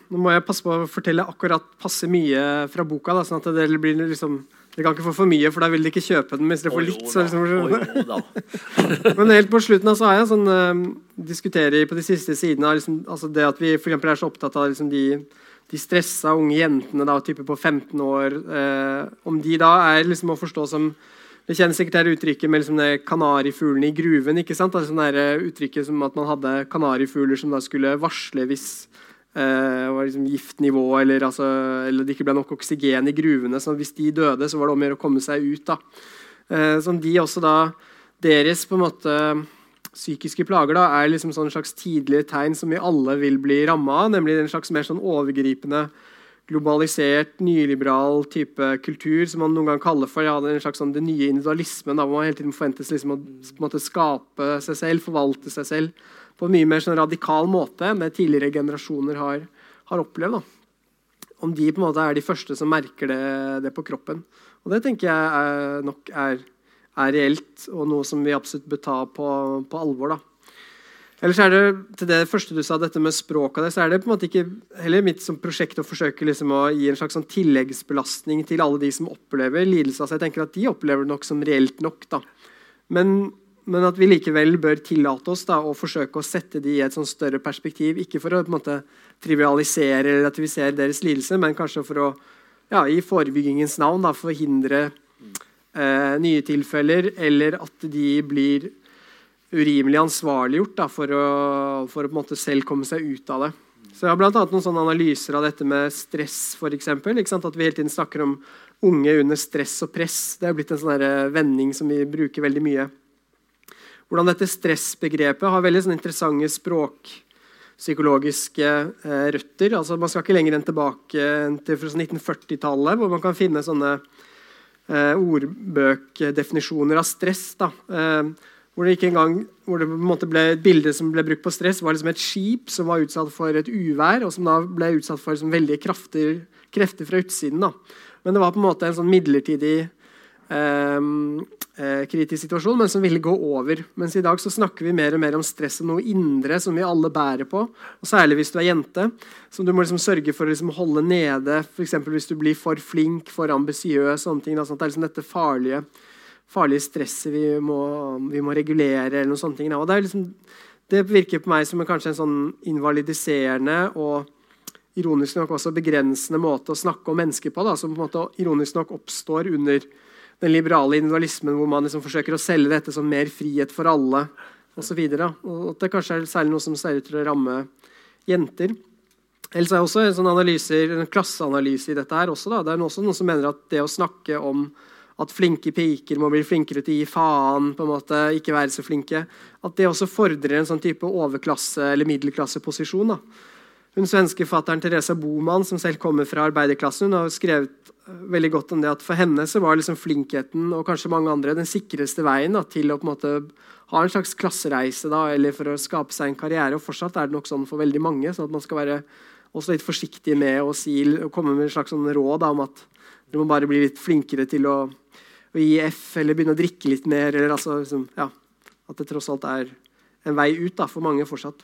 Nå må jeg passe på å fortelle akkurat passe mye fra boka. Da, sånn at det blir liksom Dere kan ikke få for mye, for da vil de ikke kjøpe den. hvis dere får litt. Så, liksom, Men helt på slutten så har jeg sånn uh, diskuterer på de siste sidene liksom, altså det at vi for er så opptatt av liksom, de, de stressa unge jentene da, type på 15 år. eh, om de da er liksom å forstå som det kjennes sikkert det uttrykket med liksom kanarifuglene i gruven. ikke sant? Altså det uttrykket som at man hadde kanarifugler som da skulle varsle hvis eh, var liksom giftnivå eller, altså, eller det ikke ble nok oksygen i gruvene. så Hvis de døde, så var det om å gjøre å komme seg ut. da. Eh, som de også da Deres på en måte psykiske plager da, er liksom sånn slags tidlige tegn som vi alle vil bli ramma av. Nemlig en slags mer sånn overgripende globalisert, nyliberal type kultur som man noen gang kaller for ja, en slags sånn, den nye individualismen. Da, hvor man hele tiden forventes liksom å måte, skape seg selv, forvalte seg selv på en mye mer sånn radikal måte enn det tidligere generasjoner har, har opplevd. Da. Om de på en måte er de første som merker det, det på kroppen. Og det tenker jeg er, nok er, er reelt, og noe som vi absolutt bør ta på, på alvor. da. Ellers er det til det første du sa, dette med språk, så er det på en måte ikke heller mitt som prosjekt å forsøke liksom å gi en slags sånn tilleggsbelastning til alle de som opplever lidelse. Altså jeg tenker at De opplever det nok som reelt nok. da. Men, men at vi likevel bør tillate oss da, å forsøke å sette de i et sånn større perspektiv. Ikke for å på en måte trivialisere eller relativisere deres lidelse, men kanskje for å ja, i forebyggingens navn da, forhindre eh, nye tilfeller, eller at de blir urimelig ansvarliggjort da, for, å, for å på en måte selv komme seg ut av det. Så Jeg har annet noen sånne analyser av dette med stress. For eksempel? At vi hele tiden snakker om unge under stress og press. Det er blitt en sånn eh, vending som vi bruker veldig mye. Hvordan dette stressbegrepet har veldig sånn interessante språkpsykologiske eh, røtter. Altså, man skal ikke lenger enn tilbake til 1940-tallet, hvor man kan finne sånne eh, ordbøkdefinisjoner av stress. da. Eh, hvor det engang, hvor det ble et bilde som ble brukt på stress, var liksom et skip som var utsatt for et uvær, og som da ble utsatt for liksom veldige krafter, krefter fra utsiden. Da. Men det var på en måte en sånn midlertidig eh, eh, kritisk situasjon, men som ville gå over. Mens i dag så snakker vi mer og mer om stress som noe indre som vi alle bærer på. Og særlig hvis du er jente, som du må liksom sørge for å liksom holde nede. F.eks. hvis du blir for flink, for ambisiøs. sånne ting. Da, sånn at det er liksom dette farlige farlige stresset vi vi må regulere. eller noen sånne ting. Og det, liksom, det, virker på meg som en, kanskje en sånn invalidiserende og ironisk nok også begrensende måte å snakke om mennesker på, da, som på en måte ironisk nok oppstår under den liberale individualismen, hvor man liksom forsøker å selge dette som mer frihet for alle osv. Det kanskje er særlig noe som ser ut til å ramme jenter. Ellers er det også en, sånn analyser, en klasseanalyse i dette her. også. Da. Det er også noen som mener at det å snakke om at flinke piker må bli flinkere til å gi faen, på en måte, ikke være så flinke, at det også fordrer en sånn type overklasse- eller middelklasseposisjon. da. Hun svenske fatteren Teresa Boman, som selv kommer fra arbeiderklassen, hun har skrevet veldig godt om det at for henne så var liksom flinkheten og kanskje mange andre den sikreste veien da, til å på en måte ha en slags klassereise da, eller for å skape seg en karriere. og Fortsatt er det nok sånn for veldig mange. så at man skal være også litt forsiktig med å, si, komme med en slags sånn råd da, om at du må bare bli litt flinkere til å, å, gi F eller begynne å drikke litt mer. eller altså, liksom, ja, At det tross alt er en vei ut da, for mange fortsatt.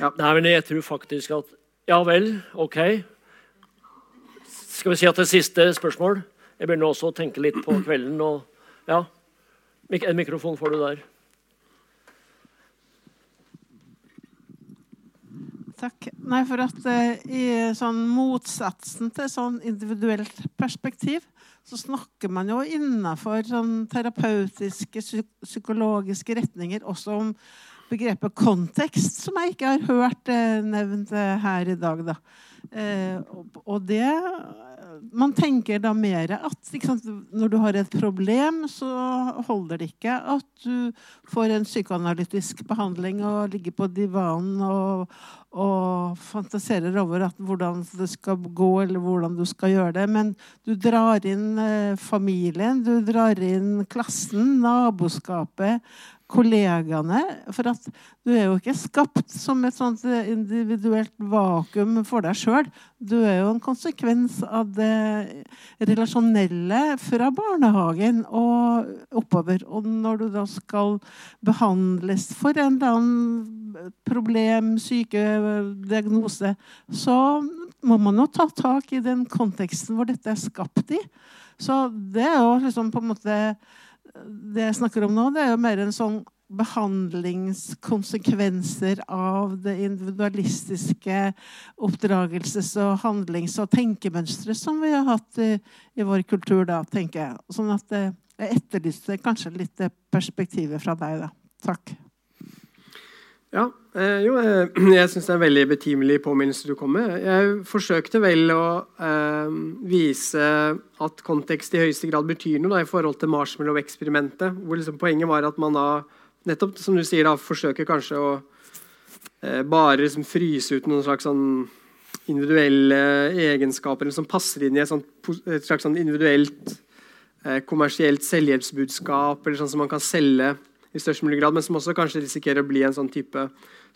Ja. Nei, men jeg tror faktisk at Ja vel, OK. Skal vi si at det siste spørsmål? Jeg begynner også å tenke litt på kvelden. og ja, En mikrofon får du der. Takk. Nei, for at uh, I sånn motsatsen til sånn individuelt perspektiv så snakker man jo innenfor sånn terapeutiske, psykologiske retninger også om begrepet kontekst, som jeg ikke har hørt uh, nevnt uh, her i dag. da. Og, og det man tenker da mer at sant, når du har et problem, så holder det ikke at du får en psykoanalytisk behandling og ligger på divanen og, og fantaserer over at, hvordan det skal gå, eller hvordan du skal gjøre det. Men du drar inn eh, familien, du drar inn klassen, naboskapet, kollegaene. For at du er jo ikke skapt som et sånt individuelt vakuum for deg sjøl. Du er jo en konsekvens av det relasjonelle fra barnehagen og oppover. Og når du da skal behandles for en eller annen problem, syke, diagnose, så må man jo ta tak i den konteksten hvor dette er skapt i. Så det er jo liksom på en måte det jeg snakker om nå, det er jo mer en sånn behandlingskonsekvenser av det individualistiske oppdragelses- og handlings- og tenkemønsteret som vi har hatt i, i, vår kultur, da, tenker jeg. Sånn at eh, jeg etterlyste kanskje litt det perspektivet fra deg, da. Takk. Ja, eh, jo, eh, jeg syns det er en veldig betimelig påminnelse du kom med. Jeg forsøkte vel å eh, vise at kontekst i høyeste grad betyr noe da, i forhold til marshmallow-eksperimentet. hvor liksom Poenget var at man da nettopp som du sier da, forsøker kanskje å eh, bare liksom fryse ut noen slags sånn individuelle egenskaper som passer inn i et, sånt, et slags sånn individuelt kommersielt selvhjelpsbudskap, eller sånn som man kan selge i størst mulig grad, men som også kanskje risikerer å bli en sånn type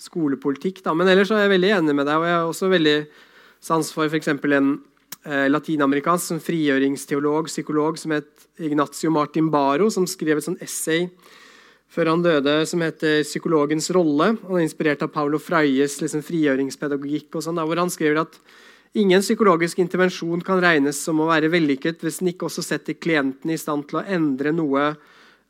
skolepolitikk. Da. Men ellers er jeg veldig enig med deg, og jeg har også veldig sans for f.eks. en eh, latinamerikansk frigjøringsteolog, psykolog, som het Ignacio Martin Baro, som skrev et sånn essay før han døde, som heter 'Psykologens rolle'. Han er inspirert av Paulo Freies liksom, frigjøringspedagogikk, og sånn, hvor han skriver at ingen psykologisk intervensjon kan regnes som å være vellykket hvis den ikke også setter klienten i stand til å endre noe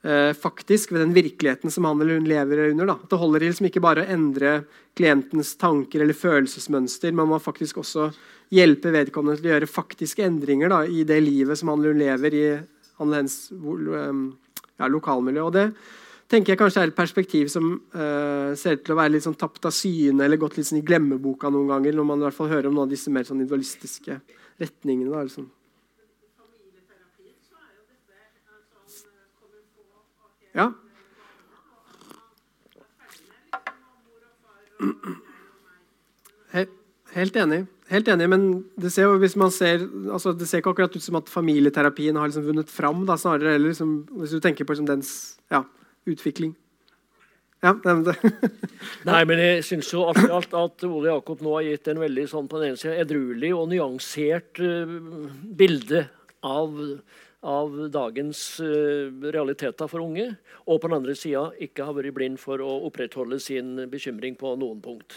eh, faktisk ved den virkeligheten som han eller hun lever under. Da. Det holder liksom ikke bare å endre klientens tanker eller følelsesmønster, men man må faktisk også hjelpe vedkommende til å gjøre faktiske endringer da, i det livet som han eller hun lever i han hennes ja, lokalmiljø. Og det tenker jeg kanskje er et perspektiv som eh, ser ut til å være litt sånn tapt av syne eller gått litt sånn i glemmeboka noen ganger, når man i hvert fall hører om noen av disse mer sånn individualistiske retningene. Da, liksom. Ja. Helt enig. Helt enig, men det ser, ser, altså det ser ikke akkurat ut som at familieterapien har liksom vunnet fram. Da, snarere, eller liksom, hvis du tenker på liksom dens ja, utvikling. Ja, det. Nei, men jeg syns jo alt i alt at Ole Jakob nå har gitt en veldig sånn på den ene siden edruelig og nyansert uh, bilde av, av dagens uh, realiteter for unge. Og på den andre sida ikke har vært blind for å opprettholde sin bekymring på noen punkt.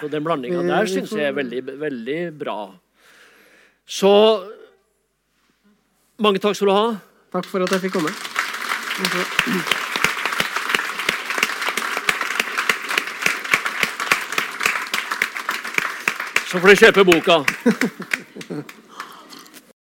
Så den blandinga der syns jeg er veldig, veldig bra. Så mange takk skal du ha. Takk for at jeg fikk komme. Så får du kjøpe boka.